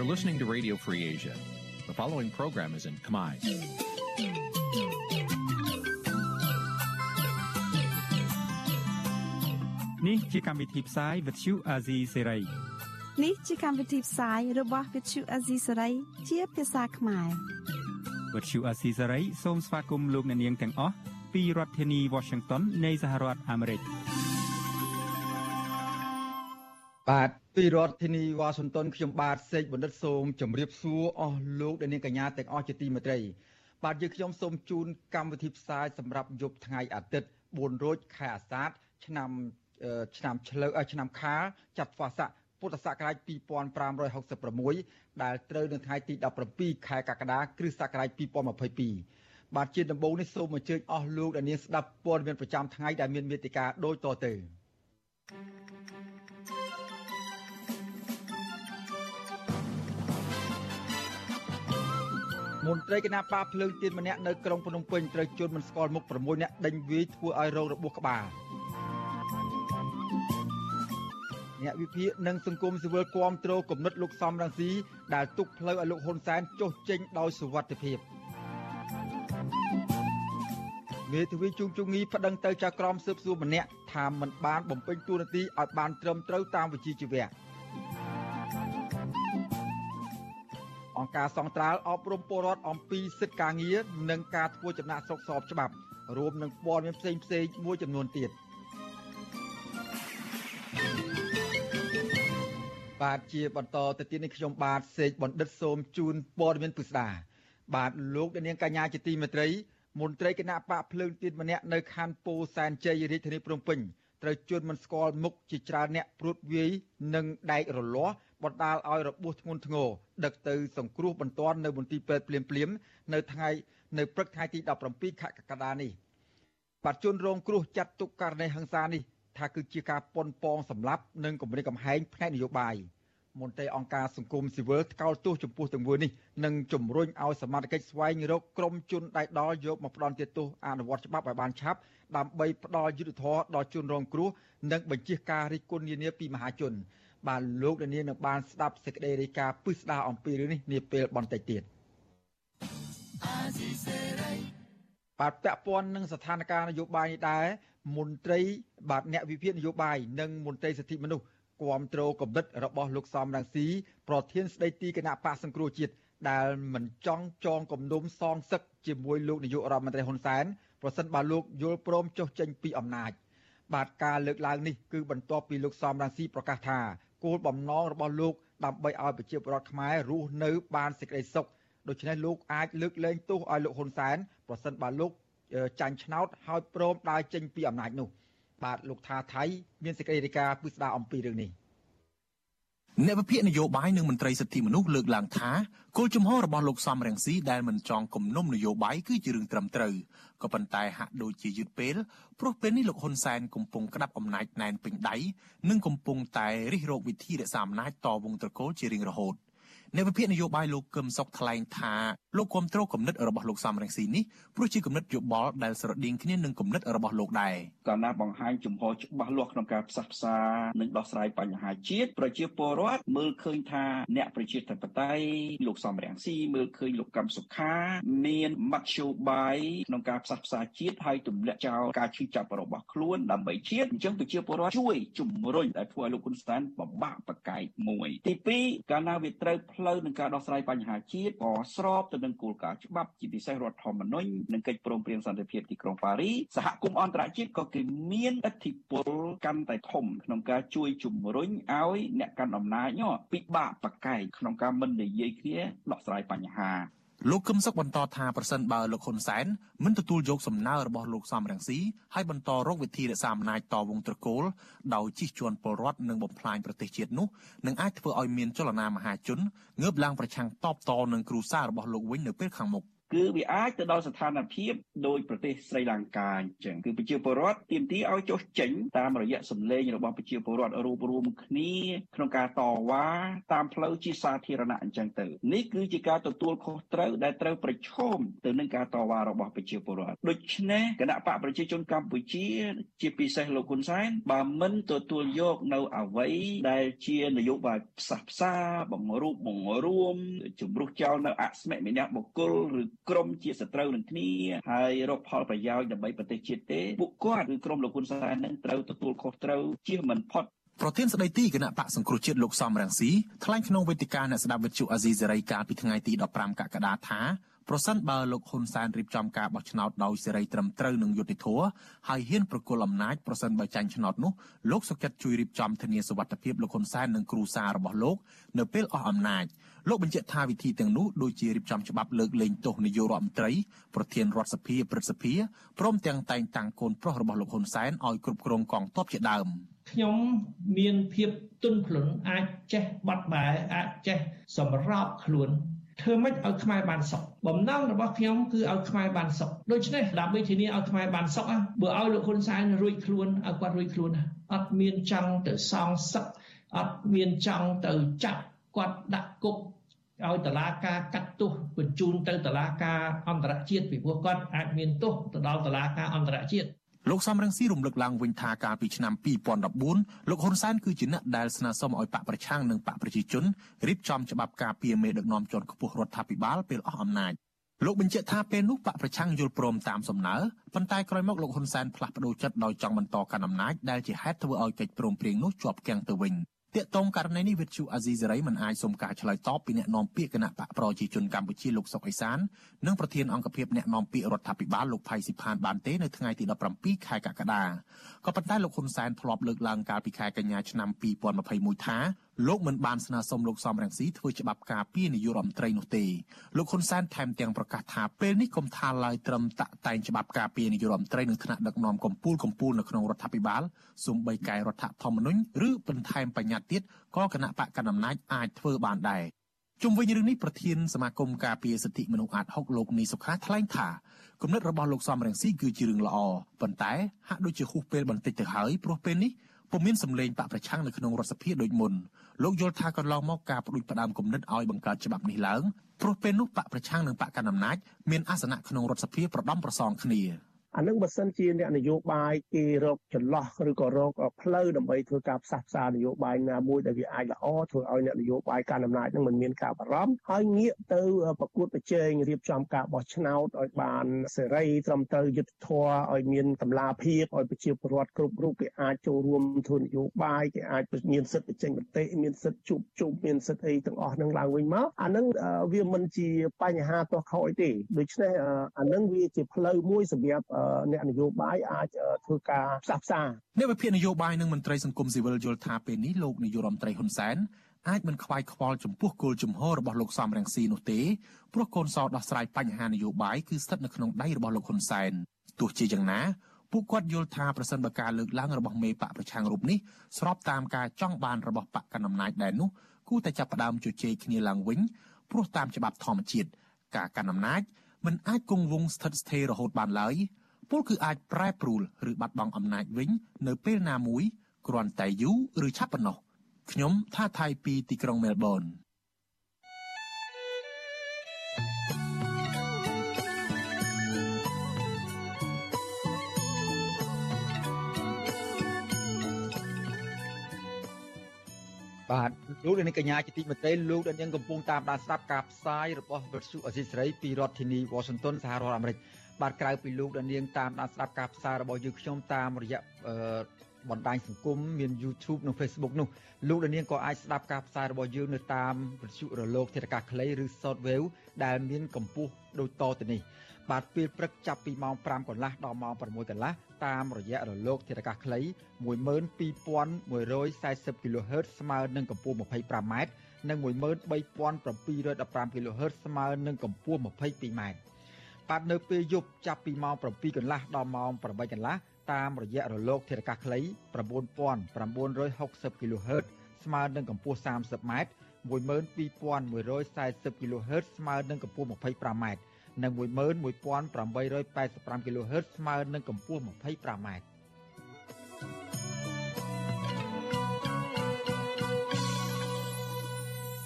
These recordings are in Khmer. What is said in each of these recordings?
You're listening to Radio Free Asia. The following program is in Khmer. Nǐ chi càm bi tiệp xáy vệt chiu a zì sê នេះជាកម្មវិធីផ្សាយរបស់ Vithu Azisari ជាភាសាខ្មែរ វត្តឈូអាស៊ីសេរីសូមស្វាគមន៍លោកអ្នកនាងទាំងអស់ពីរដ្ឋធានី Washington នៃសហរដ្ឋអាមេរិកបាទ ពីរដ្ឋធានីវ៉ាស៊ីនតោនខ្ញុំបាទសេកបណ្ឌិតសូមជម្រាបសួរអស់លោកអ្នកនាងកញ្ញាទាំងអស់ជាទីមេត្រី បាទយើងខ្ញុំសូមជូនកម្មវិធីផ្សាយសម្រាប់យប់ថ្ងៃអាទិត្យ4រោចខែអាសាឍឆ្នាំឆ្នាំឆ្លូវឆ្នាំខាលចត្វាស័កពុទ្ធសករាជ2566ដែលត្រូវនៅថ្ងៃទី17ខែកក្កដាគ្រិស្តសករាជ2022បាទជាដំបូងនេះសូមអញ្ជើញអស់លោកអ្នកនាងស្ដាប់ព័ត៌មានប្រចាំថ្ងៃដែលមានមេតិការដូចតទៅ មន្ត្រីគណៈបាភ្លើងទៀនម្នាក់នៅក្រុងភ្នំពេញត្រូវជន់មិនស្គាល់មុខ6នាក់ដេញវាយធ្វើឲ្យរងរបួសក្បាលអ្នកវិភាគនិងសង្គមស៊ីវិលគាំទ្រគំនិតលោកសំរងស៊ីដែលទុកផ្លូវឲ្យលោកហ៊ុនសែនចុះចេញដោយសុវត្ថិភាពមេធាវីជុងជុងងីប្តឹងទៅចៅក្រមស៊ើបសួរម្នាក់ថាមិនបានបំពេញតួនាទីឲ្យបានត្រឹមត្រូវតាមវិជ្ជាជីវៈ អង្គការសង្ត្រាល់អប់រំពលរដ្ឋអំពីសិទ្ធិការងារនិងការធ្វើចំណាក់ស្រុកស្របច្បាប់រួមនឹងព័ត៌មានផ្សេងផ្សេងមួយចំនួនទៀតបាទជាបន្តទៅទៀតនេះខ្ញុំបាទសេកបណ្ឌិតសូមជូនព័ត៌មានពិស្ដាបាទលោកនាងកញ្ញាជាទីមេត្រីមន្ត្រីគណៈបកភ្លើងទៀនម្នាក់នៅខណ្ឌពោធិ៍សែនជ័យរាជធានីភ្នំពេញត្រូវជន់មិនស្គាល់មុខជាច្រើនអ្នកព្រួតវាយនិងដែករលាស់ បណ្ដាលឲ្យរបួសធ្ងន់ធ្ងរដឹកទៅសង្គ្រោះបន្ទាន់នៅមន្ទីរពេទ្យភ្លាមភ្លាមនៅថ្ងៃនៅព្រឹកថ្ងៃទី17ខែកក្កដានេះបាទជនរងគ្រោះចាត់ទុកករណីហិង្សានេះថាគឺជាការប៉ុនប៉ងសម្លាប់និងគម្រិតកំហែងផ្នែកនយោបាយមន្ត្រីអង្គការសង្គមស៊ីវិលថ្កោលទោសចំពោះទង្វើនេះនិងជំរុញឲ្យសមាជិកស្វែងរកក្រុមជនដៃដល់យកមកផ្ដន់ទោសអនុវត្តច្បាប់ឲ្យបានឆាប់ដើម្បីផ្ដល់យុត្តិធម៌ដល់ជនរងគ្រោះនិងបញ្ជាការរិះគន់នានាពីមហាជន បាទលោកនាងនឹងបានស្ដាប់សេចក្តីរាយការណ៍ពិស្ដារអំពីរឿងនេះនាពេលបន្តិចទៀតបាទពាក់ព័ន្ធនឹងស្ថានភាពនយោបាយនេះដែរមន្ត្រីបាទអ្នកវិភាគនយោបាយនិងមន្ត្រីសិទ្ធិមនុស្សគាំទ្រកំណត់របស់លោកសំរងស៊ីប្រធានស្ដីទីគណៈបកសង្គ្រោះជាតិដែលមិនចង់ចងគំនុំសងសឹកជាមួយលោកនាយករដ្ឋមន្ត្រីហ៊ុនសែនប្រសិនបើលោកយល់ព្រមចុះចេញពីអំណាចបាទការលើកឡើងនេះគឺបន្ទាប់ពីលោកសំរងស៊ីប្រកាសថា គោលបំណងរបស់លោកដើម្បីឲ្យប្រជាពលរដ្ឋខ្មែររស់នៅបានសេចក្តីសុខដូច្នេះលោកអាចលើកលែងទោសឲ្យលោកហ៊ុនសែនប្រសិនបើលោកចាញ់ឆ្នោតហើយព្រមដើរចេញពីអំណាចនោះបាទលោកថាថៃមានសេចក្តីរាយការណ៍ពិស្ដារអំពីរឿងនេះ អ្នកវិភាគនយោបាយនិងមន្ត្រីសិទ្ធិមនុស្សលើកឡើងថាគោលជំហររបស់លោកសំរងស៊ីដែលមិនចង់គំនុំនយោបាយគឺជារឿងត្រឹមត្រូវក៏ប៉ុន្តែហាក់ដូចជាយឺតពេលព្រោះពេលនេះលោកហ៊ុនសែនកំពុងក្តាប់អំណាចណែនពេញដៃនិងកំពុងតែរិះរោបវិធីរក្សាអំណាចតវងត្រកូលជារៀងរហូត។ អ្នកវិភាគនយោបាយលោកកឹមសុខថ្លែងថាលោកគ្រប់គ្រងគំនិតរបស់លោកសំរងស៊ីនេះព្រោះជាគំនិតយោបល់ដែលស្រដៀងគ្នានឹងគំនិតរបស់លោកដែរកាលណាបង្ហាញចំហច្បាស់លាស់ក្នុងការផ្សះផ្សានិងដោះស្រាយបញ្ហាជាតិប្រជាពលរដ្ឋមើលឃើញថាអ្នកប្រជាធិបតេយ្យលោកសំរងស៊ីមើលឃើញលោកកឹមសុខាមានមធ្យោបាយក្នុងការផ្សះផ្សាជាតិហើយទម្លាក់ចោលការឈឺចាប់របស់ខ្លួនដើម្បីជាតិអញ្ចឹងប្រជាពលរដ្ឋជួយជំរុញដែលធ្វើឲ្យលោកហ៊ុនសែនបំបាក់បកែកមួយទី2កាលណាវាត្រូវផ្លូវនឹងការដោះស្រាយបញ្ហាជាតិក៏ស្របទៅនឹងគោលការណ៍ច្បាប់ជាពិសេសរដ្ឋធម្មនុញ្ញនិងកិច្ចព្រមព្រៀងសន្តិភាពទីក្រុងប៉ារីសហគមន៍អន្តរជាតិក៏គេមានឥទ្ធិពលកាន់តែធំក្នុងការជួយជំរុញឲ្យអ្នកកាន់អំណាចពិបាកប្រកែកក្នុងការមិននិយាយគ្នាដោះស្រាយបញ្ហា លោកកឹមសុខបន្តថាប្រសិនបើលោកហ៊ុនសែនមិនទទួលយកសំណើរបស់លោកសំរងស៊ីហើយបន្តរកវិធីរក្សាអំណាចតវងត្រកូលដោយជិះជាន់ពលរដ្ឋនិងបំផ្លាញប្រទេសជាតិនោះនឹងអាចធ្វើឲ្យមានចលនាមហាជនងើបឡើងប្រឆាំងតបតនឹងគ្រូសាររបស់លោកវិញនៅពេលខាងមុខ គឺវាអាចទៅដល់ស្ថានភាពដោយប្រទេសស្រីលង្កាអញ្ចឹងគឺប្រជាពលរដ្ឋទាមទារឲ្យចុះចេញតាមរយៈសម្លេងរបស់ប្រជាពលរដ្ឋរួបរวมគ្នាក្នុងការតវ៉ាតាមផ្លូវជាសាធារណៈអញ្ចឹងទៅនេះគឺជាការទទួលខុសត្រូវដែលត្រូវប្រឈមទៅនឹងការតវ៉ារបស់ប្រជាពលរដ្ឋដូច្នេះគណៈបកប្រជាជនកម្ពុជា ជាពិសេសលោកហ៊ុនសែនបើមិនទទួលយកនៅអ្វីដែលជានយោបាយផ្សះផ្សាបង្រួបបង្រួមជំរុះចោលនៅអស្មិមនៈបុគ្គលឬក្រុមជាសត្រូវនឹងគ្នាហើយរកផលប្រយោជន៍ដើម្បីប្រទេសជាតិទេពួកគាត់គឺក្រុមលោកហ៊ុនសែននឹងត្រូវទទួលខុសត្រូវជៀសមិនផុតប្រធានស្ដីទីគណៈបកសង្គ្រោះជាតិលោកសំរងស៊ីថ្លែងក្នុងវេទិកាអ្នកស្ដាប់វិទ្យុអាស៊ីសេរីកាលពីថ្ងៃទី15កក្កដាថា ប្រសិនបើលោកហ៊ុនសែនរៀបចំការបោះឆ្នោតដោយសេរីត្រឹមត្រូវនិងយុត្តិធម៌ហើយហ៊ានប្រគល់អំណាចប្រសិនបើចាញ់ឆ្នោតនោះលោកសុកចិត្តជួយរៀបចំធានាសុវត្ថិភាពលោកហ៊ុនសែននិងគ្រួសាររបស់លោកនៅពេលអស់អំណាចលោកបញ្ជាក់ថាវិធីទាំងនោះដូចជារៀបចំច្បាប់លើកលែងទោសនាយករដ្ឋមន្ត្រីប្រធានរដ្ឋសភាព្រឹទ្ធសភាព្រមទាំងតែងតាំងកូនប្រុសរបស់លោកហ៊ុនសែនឲ្យគ្រប់គ្រងកងទ័ពជាដើមខ្ញុំមានភាពទន់ភ្លន់អាចចេះបាត់បែអាចចេះសម្របខ្លួន ធ្វើម៉េចឲ្យខ្មែរបានសុខបំណងរបស់ខ្ញុំគឺឲ្យខ្មែរបានសុខដូច្នេះដើម្បីធានាឲ្យខ្មែរបានសុខបើឲ្យលោកហ៊ុនសែនរួចខ្លួនឲ្យគាត់រួចខ្លួនអត់មានចង់ទៅសងសឹកអត់មានចង់ទៅចាប់គាត់ដាក់គុកឲ្យតឡាការកាត់ទោសបញ្ជូនទៅតឡាការអន្តរជាតិពីព្រោះគាត់អាចមានទោសទៅដល់តឡាការអន្តរជាតិ លោកសំរងស៊ីរំលឹកឡើងវិញថាកាលពីឆ្នាំ2014លោកហ៊ុនសែនគឺជាអ្នកដែលស្នើសុំឲ្យបកប្រឆាំងនិងបកប្រជាជនរៀបចំច្បាប់ការពារមេដឹកនាំជាន់ខ្ពស់រដ្ឋាភិបាលពេលអស់អំណាចលោកបញ្ជាក់ថាពេលនោះបកប្រឆាំងយល់ព្រមតាមសំណើប៉ុន្តែក្រោយមកលោកហ៊ុនសែនផ្លាស់ប្តូរចិត្តដោយចង់បន្តកាន់អំណាចដែលជាហេតុធ្វើឲ្យកិច្ចព្រមព្រៀងនោះជាប់គាំងទៅវិញ ទាក់ទងករណីនេះវិទ្យុអាស៊ីសេរីមិនអាចសុំការឆ្លើយតបពីអ្នកនាំពាក្យគណៈបកប្រជាជនកម្ពុជាលោកសុកអេសាននិងប្រធានអង្គភិបអ្នកនាំពាក្យរដ្ឋាភិបាលលោកផៃស៊ីផានបានទេនៅថ្ងៃទី17ខែកក្កដាក៏ប៉ុន្តែលោកហ៊ុនសែនធ្លាប់លើកឡើងកាលពីខែកញ្ញាឆ្នាំ2021ថាលោកមិនបានស្នើសុំលោកសំរងស៊ីធ្វើច្បាប់ការពារនាយករដ្ឋមន្ត្រីនោះទេលោកហ៊ុនសែនថែមទាំងប្រកាសថាពេលនេះកុំថាឡើយត្រឹមតាក់តែងច្បាប់ការពារនាយករដ្ឋមន្ត្រីនឹងថ្នាក់ដឹកនាំកម្ពុជាកម្ពុជានៅក្នុងរដ្ឋាភិបាលសូម្បីកែរដ្ឋធម្មនុញ្ញឬបន្ថែមបញ្ញត្តិទៀតក៏គណៈបកកណ្ដាលអំណាចអាចធ្វើបានដែរជុំវិញរឿងនេះប្រធានសមាគមការពារសិទ្ធិមនុស្សអាត6លោកនីសុខាថ្លែងថាគំនិតរបស់លោកសំរងស៊ីគឺជារឿងល្អប៉ុន្តែហាក់ដូចជាហួសពេលបន្តិចទៅហើយព្រោះពេលនេះពុំមានសម្លេងបកប្រឆាំងនៅក្នុងរដ្ឋសភាដូចមុន លោកយល់ថាកន្លងមកការផ្ដួចផ្ដើមគំនិតឲ្យបង្កើតច្បាប់នេះឡើងព្រោះពេលនោះបកប្រឆាំងនិងបកកណ្ដាលអំណាចមានអាសនៈក្នុងរដ្ឋសភាប្រដំប្រសងគ្នា អានឹងបើសិនជាអ្នកនយោបាយគេរកចន្លោះឬក៏រកផ្លូវដើម្បីធ្វើការផ្សះផ្សានយោបាយណាមួយដែលវាអាចល្អធ្វើឲ្យអ្នកនយោបាយកាន់អំណាចនឹងមិនមានការបារម្ភហើយងាកទៅប្រកួតប្រជែងរៀបចំការបោះឆ្នោតឲ្យបានសេរីត្រឹមត្រូវយុត្តិធម៌ឲ្យមានតម្លាភាពឲ្យប្រជាពលរដ្ឋគ្រប់រូបគេអាចចូលរួមធ្វើនយោបាយគេអាចមានសិទ្ធិបញ្ចេញមតិមានសិទ្ធិជួបជុំមានសិទ្ធិអីទាំងអស់នឹងឡើងវិញមកអានឹងវាមិនជាបញ្ហាទាស់ខ້ອយទេដូច្នេះអានឹងវាជាផ្លូវមួយសម្រាប់អ្នកនយោបាយអាចធ្វើការផ្សះផ្សាអ្នកវិភាគនយោបាយនិងមន្ត្រីសង្គមស៊ីវិលយល់ថាពេលនេះលោកនាយរដ្ឋមន្ត្រីហ៊ុនសែនអាចមិនខ្វាយខ្វល់ចំពោះគោលជំហររបស់លោកសំរងស៊ីនោះទេព្រោះកូនសោដោះស្រាយបញ្ហានយោបាយគឺស្ថិតនៅក្នុងដៃរបស់លោកហ៊ុនសែនទោះជាយ៉ាងណាពួកគាត់យល់ថាប្រសិនបើការលើកឡើងរបស់មេបកប្រឆាំងរូបនេះស្របតាមការចង់បានរបស់បកកណ្ដាលអំណាចដែរនោះគួរតែចាប់ផ្ដើមជជែកគ្នាឡើងវិញព្រោះតាមច្បាប់ធម្មជាតិការកាន់អំណាចមិនអាចគង់វង្សស្ថិតស្ថេររហូតបានឡើយ ពលគឺអាចប្រែប្រួលឬបាត់បង់អំណាចវិញ នៅពេលណាមួយគ្រាន់តែយូរឬឆាប់ប៉ុណ្ណោះខ្ញុំថាថៃពីទីក្រុងមែលប៊នបាទលោកនាងកញ្ញាជាទីមេត្រីលោកនាងកំពុងតាមដានស្ដាប់ការផ្សាយរបស់វិទ្យុអសីសេរីពីរដ្ឋធានី Washington សហរដ្ឋអាមេរិក បាទក្រៅពីលោកដានៀងតាមដានស្ដាប់ការផ្សាយរបស់យើងខ្ញុំតាមរយៈបណ្ដាញសង្គមមាន YouTube និង Facebook នោះលោកដានៀងក៏អាចស្ដាប់ការផ្សាយរបស់យើងនៅតាមវិទ្យុរលកធាតុអាកាសខ្លីឬ Shortwave ដែលមានកម្ពស់ដូចតទៅនេះបាទពេលព្រឹកចាប់ពីម៉ោង5កន្លះដល់ម៉ោង6កន្លះតាមរយៈរលកធាតុអាកាសខ្លី12140 kHz ស្មើនឹងកម្ពស់ 25m និង13715 kHz ស្មើនឹងកម្ពស់ 22m បាទនៅពេលយប់ចាប់ពីម៉ោង7កន្លះដល់ម៉ោង8កន្លះតាមរយៈរលកធាតុអាកាសខ្លី9960 kHz ស្មើនឹងកម្ពស់ 30m 12140 kHz ស្មើនឹងកម្ពស់ 25m និង11885 kHz ស្មើនឹងកម្ពស់ 25m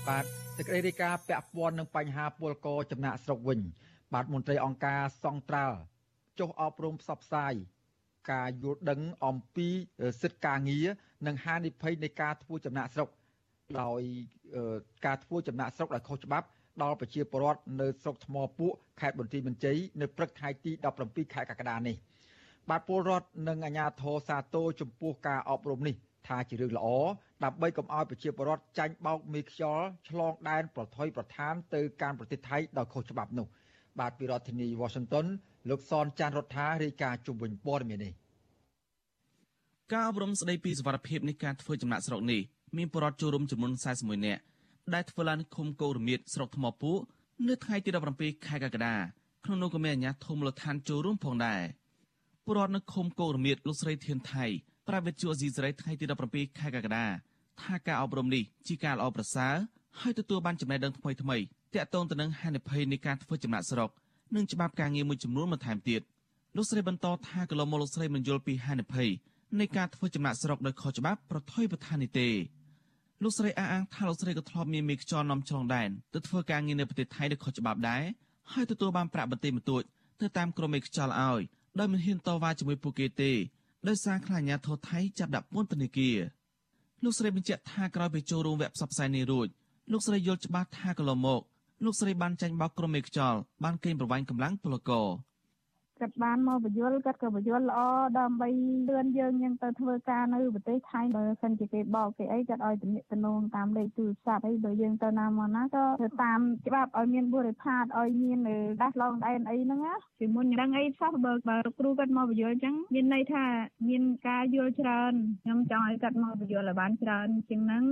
បាទសេចក្តីរាយការណ៍ពាក់ព័ន្ធនឹងបញ្ហាពលករចំណាក់ស្រុកវិញ បាទមន្ត្រីអង្គការសង្ត្រាល់ចុះអប់រំផ្សព្វផ្សាយការយល់ដឹងអំពីសិទ្ធិការងារនិងហានិភ័យនៃការធ្វើចំណាក់ស្រុកដោយការធ្វើចំណាក់ស្រុកដោយខុសច្បាប់ដល់ប្រជាពលរដ្ឋនៅស្រុកថ្មពួកខេត្តបន្ទាយមានជ័យនៅព្រឹកថ្ងៃទី17ខែកក្កដានេះបាទពលរដ្ឋនិងអាជ្ញាធរសាទរចំពោះការអប់រំនេះថាជារឿងល្អដើម្បីកុំឲ្យប្រជាពលរដ្ឋចាញ់បោកមេខ្យល់ឆ្លងដែនប្រថុយប្រឋានទៅកាន់ប្រទេសថៃដោយខុសច្បាប់នោះ បាទពីរដ្ឋធានី Washington លោកសនចាន់រដ្ឋារាយការណ៍ជុំវិញព័ត៌មាននេះការអប់រំស្ដីពីសវត្ថភាពនៃការធ្វើចំណាក់ស្រុកនេះមានបរិវត្តចូលរួមចំនួន41នាក់ដែលធ្វើឡើងនៅឃុំកោរមៀតស្រុកថ្មពួកនៅថ្ងៃទី17ខែកក្កដាក្នុងនោះក៏មានអាជ្ញាធរមូលដ្ឋានចូលរួមផងដែរបរិវត្តនៅឃុំកោរមៀតលោកស្រីធានថៃប្រាវិទ្យាអេស៊ីសរ៉ៃថ្ងៃទី17ខែកក្កដាថាការអប់រំនេះជាការល្អប្រសើរហើយទទួលបានចំណេះដឹងថ្មីថ្មី ទាក់ទងទៅនឹងហានិភ័យនៃការធ្វើចំណាក់ស្រុកនិងច្បាប់ការងារមួយចំនួនបន្ថែមទៀតលោកស្រីបន្តថាកន្លងមកលោកស្រីមិនយល់ពីហានិភ័យនៃការធ្វើចំណាក់ស្រុកដោយខុសច្បាប់ប្រថុយប្រឋាននេះទេលោកស្រីអះអាងថាលោកស្រីក៏ធ្លាប់មានមេខ្យល់នាំឆ្លងដែនទៅធ្វើការងារនៅប្រទេសថៃដោយខុសច្បាប់ដែរហើយទទួលបានប្រាក់បន្តិចបន្តួចទៅតាមក្រុមមេខ្យល់ឲ្យដោយមិនហ៊ានតវ៉ាជាមួយពួកគេទេដោយសារខ្លាចអាញាធរថៃចាប់ដាក់ពន្ធនាគារលោកស្រីបញ្ជាក់ថាក្រោយពីចូលរួមវគ្គផ្សព្វផ្សាយនេះរួចលោកស្រីយល់ច្បាស់ថាកន្លងមក លោកស្រីបានចាញ់បោកក្រុមមេខ្យល់បានកេងប្រវ័ញ្ចកម្លាំងពលករ គាត់បានមកបញ្យលគាត់ក៏បញ្យលល្អដើម្បីលឿនយើងយើងទៅធ្វើការនៅប្រទេសថៃបើសិនជាគេបោកគេអីគាត់ឲ្យទំនាក់ទំនងតាមលេខទូរស័ព្ទអីបើយើងទៅណាមកណាក៏ទៅតាមច្បាប់ឲ្យមានបុរិផាតឲ្យមានដាស់ឡងដែនអីហ្នឹងណាពីមុនដឹងអីសោះបើបើគ្រូគាត់មកបញ្យលអញ្ចឹងមានន័យថាមានការយល់ច្រើនខ្ញុំចង់ឲ្យគាត់មកបញ្យលឲ្យបានច្រើនជាងហ្នឹង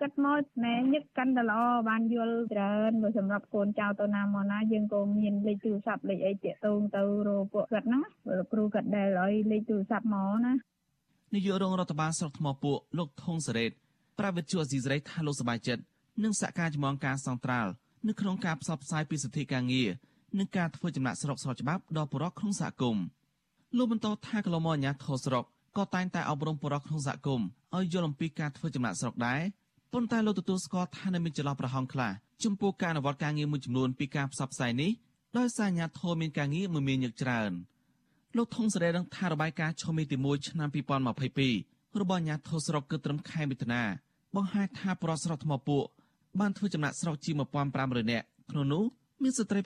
គាត់មកណែញឹកកាន់តែល្អបានយល់ច្រើនបើសម្រាប់កូនចៅទៅណាមកណាយើងក៏មានលេខទូរស័ព្ទលេខអីតាក់ទងទៅរពួកគាត់ហ្នឹងលោកគ្រូគាត់ដែលឲ្យលេខទូរស័ព្ទមកណានាយករងរដ្ឋបាលស្រុកថ្មពួកលោកថងសេរីតប្រាវិទ្យាអេស៊ីសរ៉ៃថាលោកសบายចិត្តនឹងសហការជាមួយអង្គការសង្ត្រាល់នៅក្នុងការផ្សព្វផ្សាយពីសិទ្ធិការងារនិងការធ្វើចំណាក់ស្រុកស្របច្បាប់ដល់ប្រជាជនក្នុងសហគមន៍លោកបន្តថាកន្លងមកអាញាធរស្រុកក៏តែងតែអប់រំប្រជាជនក្នុងសហគមន៍ឲ្យយល់អំពីការធ្វើចំណាក់ស្រុកដែរប៉ុន្តែលោកទទួលស្គាល់ថានៅមានចន្លោះប្រហោងខ្លះចំពោះការអនុវត្តការងារមួយចំនួនពីការផ្សព្វផ្សាយនេះ ដោយសារអាញាធរមានការងារមួយមានញឹកច្រើនលោកថងសេរីដឹងថារបាយការណ៍ឈុំទី1ឆ្នាំ2022របស់អាញាធរស្រុកគឺត្រឹមខែមិថុនាបង្ហាញថាប្រស្រុកថ្មពួកបានធ្វើចំណាក់ស្រុកជាង1500នាក់ក្នុងនោះមានស្ត្រី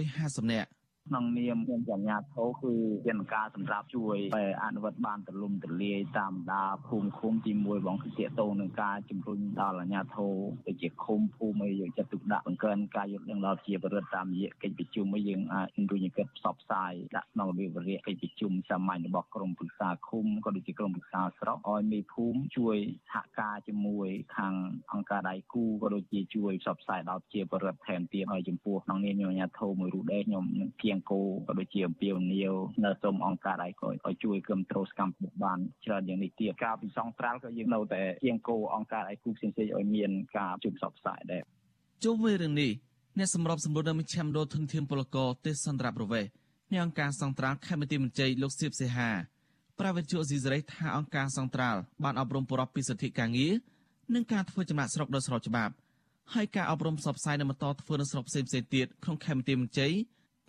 750នាក់ ក្នុងនាមខ្ញុំជាអាជ្ញាធរគឺយន្តការសម្រាប់ជួយអនុវត្តបានទលំទលាយតាមដាភូមិឃុំទី1បងគឺតាកតងនឹងការជំរុញដល់អាជ្ញាធរទៅជាឃុំភូមិឲ្យយកចិត្តទុកដាក់បង្កើនការយល់ដឹងដល់ជាបរិវត្តតាមរយៈកិច្ចប្រជុំឲ្យយើងអាចជំរុញឲ្យគាត់ផ្សព្វផ្សាយដាក់ក្នុងរបៀបវរៈកិច្ចប្រជុំសាមញ្ញរបស់ក្រមប្រឹក្សាឃុំក៏ដូចជាក្រមប្រឹក្សាស្រុកឲ្យមេភូមិជួយសហការជាមួយខាងអង្គការដៃគូក៏ដូចជាជួយផ្សព្វផ្សាយដល់ជាបរិវត្តថែមទៀតហើយចំពោះក្នុងនាមអាជ្ញាធរមួយរូបដែរខ្ញុំនឹងគៀងគោក៏ដូចជាអំពាវនាវនៅសូមអង្គការដៃគូឲ្យជួយគ្រប់គ្រងសកម្មភាពបានច្រើនយ៉ាងនេះទៀតការពីសង្ត្រាល់ក៏យើងនៅតែគៀងគោអង្គការដៃគូផ្សេងៗឲ្យមានការជួបផ្សព្វផ្សាយដែរជុំវិញរឿងនេះអ្នកសម្របសម្រួលនៅមជ្ឈមណ្ឌលធនធានពលករទេសន្តរប្រវេសនៃអង្គការសង្ត្រាល់ខេមរៈមន្ត្រីលោកសៀបសេហាប្រាវិទ្យាអេស៊ីសរ៉ៃថាអង្គការសង្ត្រាល់បានអប់រំបរិបពីសិទ្ធិការងារនិងការធ្វើចំណាក់ស្រុកដោយស្របច្បាប់ហើយការអប់រំផ្សព្វផ្សាយនៅបន្តធ្វើនៅស្រុកផ្សេងៗទៀតក្នុងខេមរៈមន្ត្រី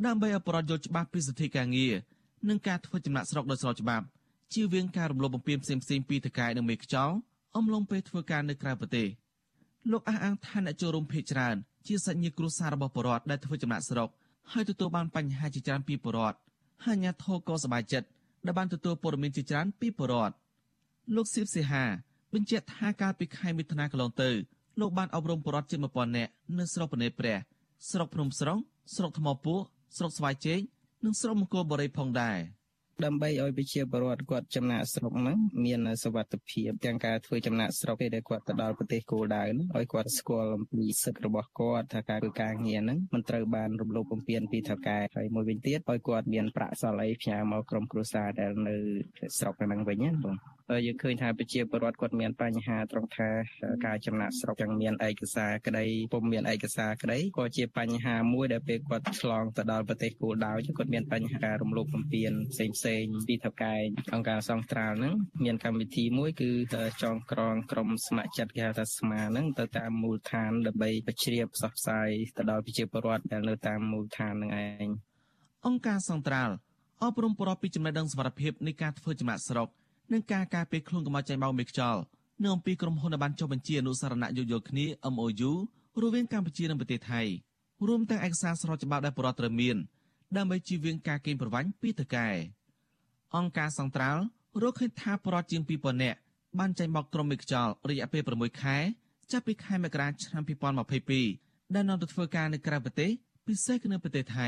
ដើម្បីឲ្យប្រជាជនយល់ច្បាស់ពីសិទ្ធិការងារនិងការធ្វើចំណាក់ស្រុកដោយស្របច្បាប់ជៀសវាងការរំលោភបំពានផ្សេងៗពីតកាយនិងមេខ្យល់អំឡុងពេលធ្វើការនៅក្រៅប្រទេសលោកអះអាងថាអ្នកចូលរួមភេកច្រើនជាសាច់ញាតិគ្រួសាររបស់ប្រជាពលរដ្ឋដែលធ្វើចំណាក់ស្រុកហើយទទួលបានបញ្ហាជាច្រើនពីប្រជាពលរដ្ឋហើយអាញាធរក៏សប្បាយចិត្តដែលបានទទួលព័ត៌មានជាច្រើនពីប្រជាពលរដ្ឋលោកសៀបសេហាបញ្ជាក់ថាកាលពីខែមិថុនាកន្លងទៅលោកបានអប់រំប្រជាពលរដ្ឋជាង1000នាក់នៅស្រុកបនេព្រះស្រុកភ្នំស្រុងស្រុកថ្មពួក ស្រុកស្វាយជែកនិងស្រុកមង្គលបុរីផងដែរដើម្បីឲ្យប្រជាពលរដ្ឋគាត់ចំណាក់ស្រុកហ្នឹងមានសវត្ថភាពទាំងការធ្វើចំណាក់ស្រុកពេលដែលគាត់ទៅដល់ប្រទេសគោលដៅហ្នឹងឲ្យគាត់ស្គាល់អំពីសិទ្ធិរបស់គាត់ថាការធ្វើការងារហ្នឹងមិនត្រូវបានរំលោភបំពានពីថៅកែហើយមួយវិញទៀតឲ្យគាត់មានប្រាក់សល់អីផ្ញើមកក្រុមគ្រួសារដែលនៅស្រុកហ្នឹងវិញណាបង យើងឃើញថាប្រជាពលរដ្ឋគាត់មានបញ្ហាត្រង់ថាការចំណាក់ស្រុកទាំងមានឯកសារក្តីពុំមានឯកសារក្តីក៏ជាបញ្ហាមួយដែលពេលគាត់ឆ្លងទៅដល់ប្រទេសគោលដៅគាត់មានបញ្ហារំលោភបំពានផ្សេងផ្សេងពីថកែអង្គការសង្ត្រាល់ហ្នឹងមានកម្មវិធីមួយគឺចងក្រងក្រុមស្ម័គ្រចិត្តគេហៅថាស្មាហ្នឹងទៅតាមមូលដ្ឋានដើម្បីបញ្ជ្រាបផ្សព្វផ្សាយទៅដល់ប្រជាពលរដ្ឋដែលនៅតាមមូលដ្ឋានហ្នឹងឯងអង្គការសង្ត្រាល់អប់រំប្រពៃពីចំណេះដឹងសមត្ថភាពនៃការធ្វើចំណាក់ស្រុក និងការការពារខ្លួនកុំឲ្យចាញ់បោកមេខ្យល់នៅអំពីក្រុមហ៊ុនបានចុះបញ្ជីអនុសារណៈយោយល់គ្នា MOU រវាងកម្ពុជានិងប្រទេសថៃរួមទាំងឯកសារស្របច្បាប់ដែលបរដ្ឋត្រូវមានដើម្បីជៀសវាងការកេងប្រវ័ញ្ចពីតកែអង្គការសង្ត្រាល់រកឃើញថាបរដ្ឋជាង2000នាក់បានចាញ់បោកក្រុមមេខ្យល់រយៈពេល6ខែចាប់ពីខែមករាឆ្នាំ2022ដែលនាំទៅធ្វើការនៅក្រៅប្រទេសពិសេសគឺនៅប្រទេសថៃ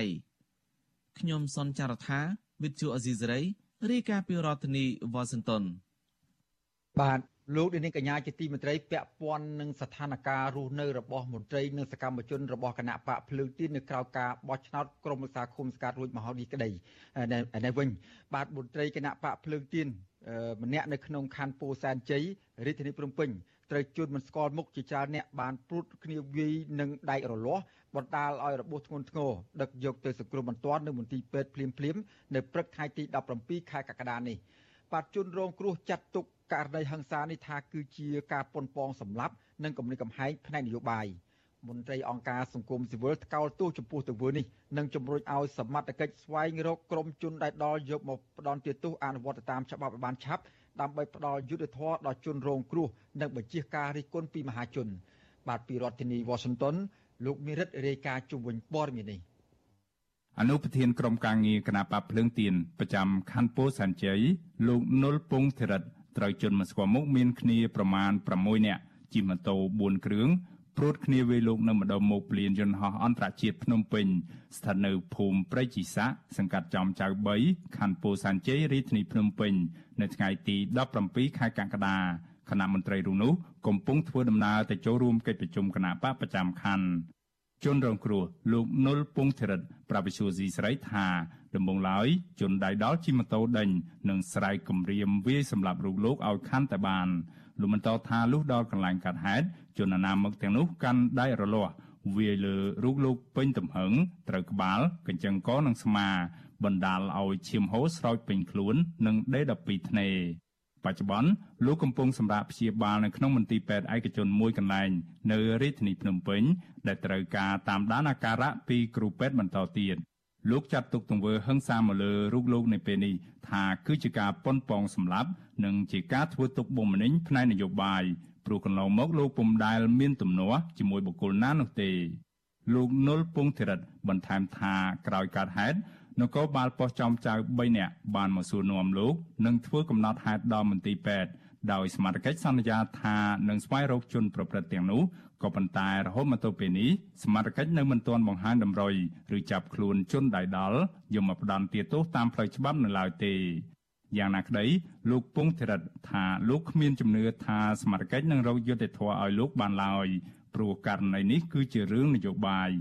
ខ្ញុំសនចាររថាវិទ្យុអេស៊ីសេរី រាយការណ៍ពីរដ្ឋធានីវ៉ាស៊ីនតោនបាទលោកនាងកញ្ញាជាទីមេត្រីពាក់ព័ន្ធនឹងស្ថានភាពរស់នៅរបស់មន្ត្រីនិងសកម្មជនរបស់គណៈបកភ្លើងទីននៅក្រៅការបោះឆ្នោតក្រុមប្រឹក្សាឃុំស្កាត់រួចមកហើយនេះក្តីនេះវិញបាទមន្ត្រីគណៈបកភ្លើងទីនម្នាក់នៅក្នុងខណ្ឌពោធិ៍សែនជ័យរាជធានីភ្នំពេញត្រូវជួនមិនស្គាល់មុខជាច្រើនអ្នកបានព្រួតគ្នាវាយនឹងដែករលាស់ បណ្ដាលឲ្យរបួសធ្ងន់ធ្ងរដឹកយកទៅសង្គ្រោះបន្ទាន់នៅមន្ទីរពេទ្យភ្លាមភ្លាមនៅព្រឹកថ្ងៃទី17ខែកក្កដានេះបាទជនរងគ្រោះចាត់ទុកករណីហិង្សានេះថាគឺជាការប៉ុនប៉ងសម្លាប់និងគំរាមកំហែងផ្នែកនយោបាយមន្ត្រីអង្គការសង្គមស៊ីវិលថ្កោលទោសចំពោះទង្វើនេះនិងជំរុញឲ្យសមត្ថកិច្ចស្វែងរកក្រុមជនដែលដល់យកមកផ្ដន់ទោសអនុវត្តតាមច្បាប់ឲ្យបានឆាប់ដើម្បីផ្ដល់យុត្តិធម៌ដល់ជនរងគ្រោះនិងបញ្ជាការរិះគន់ពីមហាជន បាទពីរដ្ឋធានី Washington លោកមេរិតរាយការណ៍ជុំវិញព័ត៌មាននេះអនុប្រធានក្រុមការងារគណៈបកភ្លើងទៀនប្រចាំខណ្ឌពោធិ៍សែនជ័យលោកនុលពងធិរិតត្រូវជន់មកស្គាល់មុខមានគ្នាប្រមាណ6នាក់ជិះម៉ូតូ4គ្រឿងព្រួតគ្នាវេលោកនៅម្ដុំមុខព្លានយន្តហោះអន្តរជាតិភ្នំពេញស្ថិតនៅភូមិព្រៃជីសាសង្កាត់ចំចៅ3ខណ្ឌពោធិ៍សែនជ័យរាជធានីភ្នំពេញ នៅថ្ងៃទី17ខែកក្កដា គណៈមន្ត្រីរូនោះកំពុងធ្វើដំណើរទៅចូលរួមកិច្ចប្រជុំគណៈបកប្រចាំខណ្ឌជនរងគ្រោះលោកនុលពងធិរិតប្រវិសុយស៊ីស្រីថាដំបងឡើយជនដៃដល់ជិះម៉ូតូដេញនិងស្រែកគំរាមវាយសម្លាប់រូបលោកឲ្យខាន់តែបានលោកបន្តថាលុះដល់កន្លែងកាត់ហេតុជនអនាមិកទាំងនោះកាន់ដៃរលាស់វាយលើរូបលោកពេញទំហឹងត្រូវក្បាលកញ្ចឹងកនិងស្មាបណ្ដាលឲ្យឈាមហូរស្រោចពេញខ្លួន និងដេ12ធ្នេ បច្ចុប្បន្នលោកកំពុងសម្រាកព្យាបាលនៅក្នុងមន្ទីរពេទ្យឯកជនមួយកន្លែងនៅរាជធានីភ្នំពេញដែលត្រូវការតាមដានអាការៈពីគ្រូពេទ្យបន្តទៀតលោកចាត់ទុកទង្វើហិង្សាមកលើរូបលោកនៅពេលនេះថាគឺជាការប៉ុនប៉ងសម្លាប់និងជាការធ្វើទុកបុកម្នេញផ្នែកនយោបាយព្រោះកន្លងមកលោកពុំដែលមានទំនាស់ជាមួយបុគ្គលណានោះទេលោកនុលពងធិរិតបន្ថែមថាក្រោយកើតហេតុ នគរបាលប៉ុស្តិ៍ចំចៅ3នាក់បានមកសួរនាំលោកនិងធ្វើកំណត់ហេតុដល់មន្ទីរពេទ្យដោយសមាជិកសន្យាថានឹងស្វែងរកជនប្រព្រឹត្តទាំងនោះក៏ប៉ុន្តែរហូតមកទល់ពេលនេះសមាជិកនៅមិនទាន់បង្ហាញតម្រុយឬចាប់ខ្លួនជនដៃដល់យកមកផ្ដន្ទាទោសតាមផ្លូវច្បាប់នៅឡើយទេយ៉ាងណាក្តីលោកពងធរិតថាលោកគ្មានជំនឿថាសមាជិកនឹងរកយុត្តិធម៌ឲ្យលោកបានឡើយព្រោះករណីនេះគឺជារឿងនយោបាយ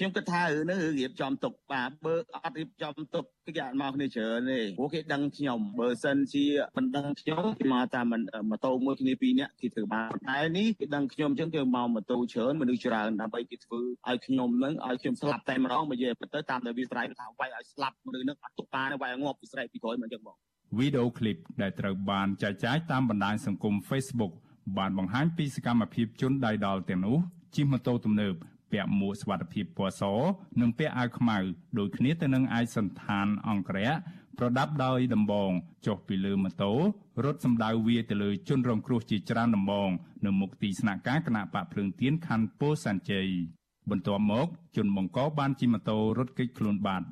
ខ្ញុំគិតថារឿងនេះរឿងរៀបចំទុកបាទបើអត់រៀបចំទុកគេអាចមកគ្នាច្រើនទេព្រោះគេដឹងខ្ញុំបើសិនជាមិនដឹងខ្ញុំគេមកតែមិនម៉ូតូមួយគ្នាពីរនាក់គេធ្វើបានតែនេះគេដឹងខ្ញុំអញ្ចឹងគេមកម៉ូតូច្រើនមនុស្សច្រើនដើម្បីគេធ្វើឲ្យខ្ញុំនឹងឲ្យខ្ញុំស្លាប់តែម្ដងបើនិយាយទៅតាមតែវាស្រ័យថាវាយឲ្យស្លាប់មនុស្សនឹងអត់ទុកបានវាយងាប់ពីស្រ័យពីក្រោយមកអញ្ចឹងបងវីដេអូឃ្លីបដែលត្រូវបានចែកចាយតាមបណ្ដាញសង្គម Facebook បានបង្ហាញពីសកម្មភាពជនដៃដល់ទាំងនោះជិះម៉ូតូទំនើប ពាក់មួកសុវត្ថិភាពពណ៌សនិងពាក់អាវខ្មៅដូចគ្នាទៅនឹងឯកសន្តានអង្គរៈប្រដាប់ដោយដំបងចុះពីលើម៉ូតូរត់សម្ដៅវាទៅលើជនរងគ្រោះជាច្រើនដំបង នៅមុខទីស្នាក់ការគណៈបកភ្លើងទៀនខណ្ឌពោធិ៍សែនជ័យបន្ទាប់មក ជនបង្កបានជិះម៉ូតូរត់គេចខ្លួនបាត់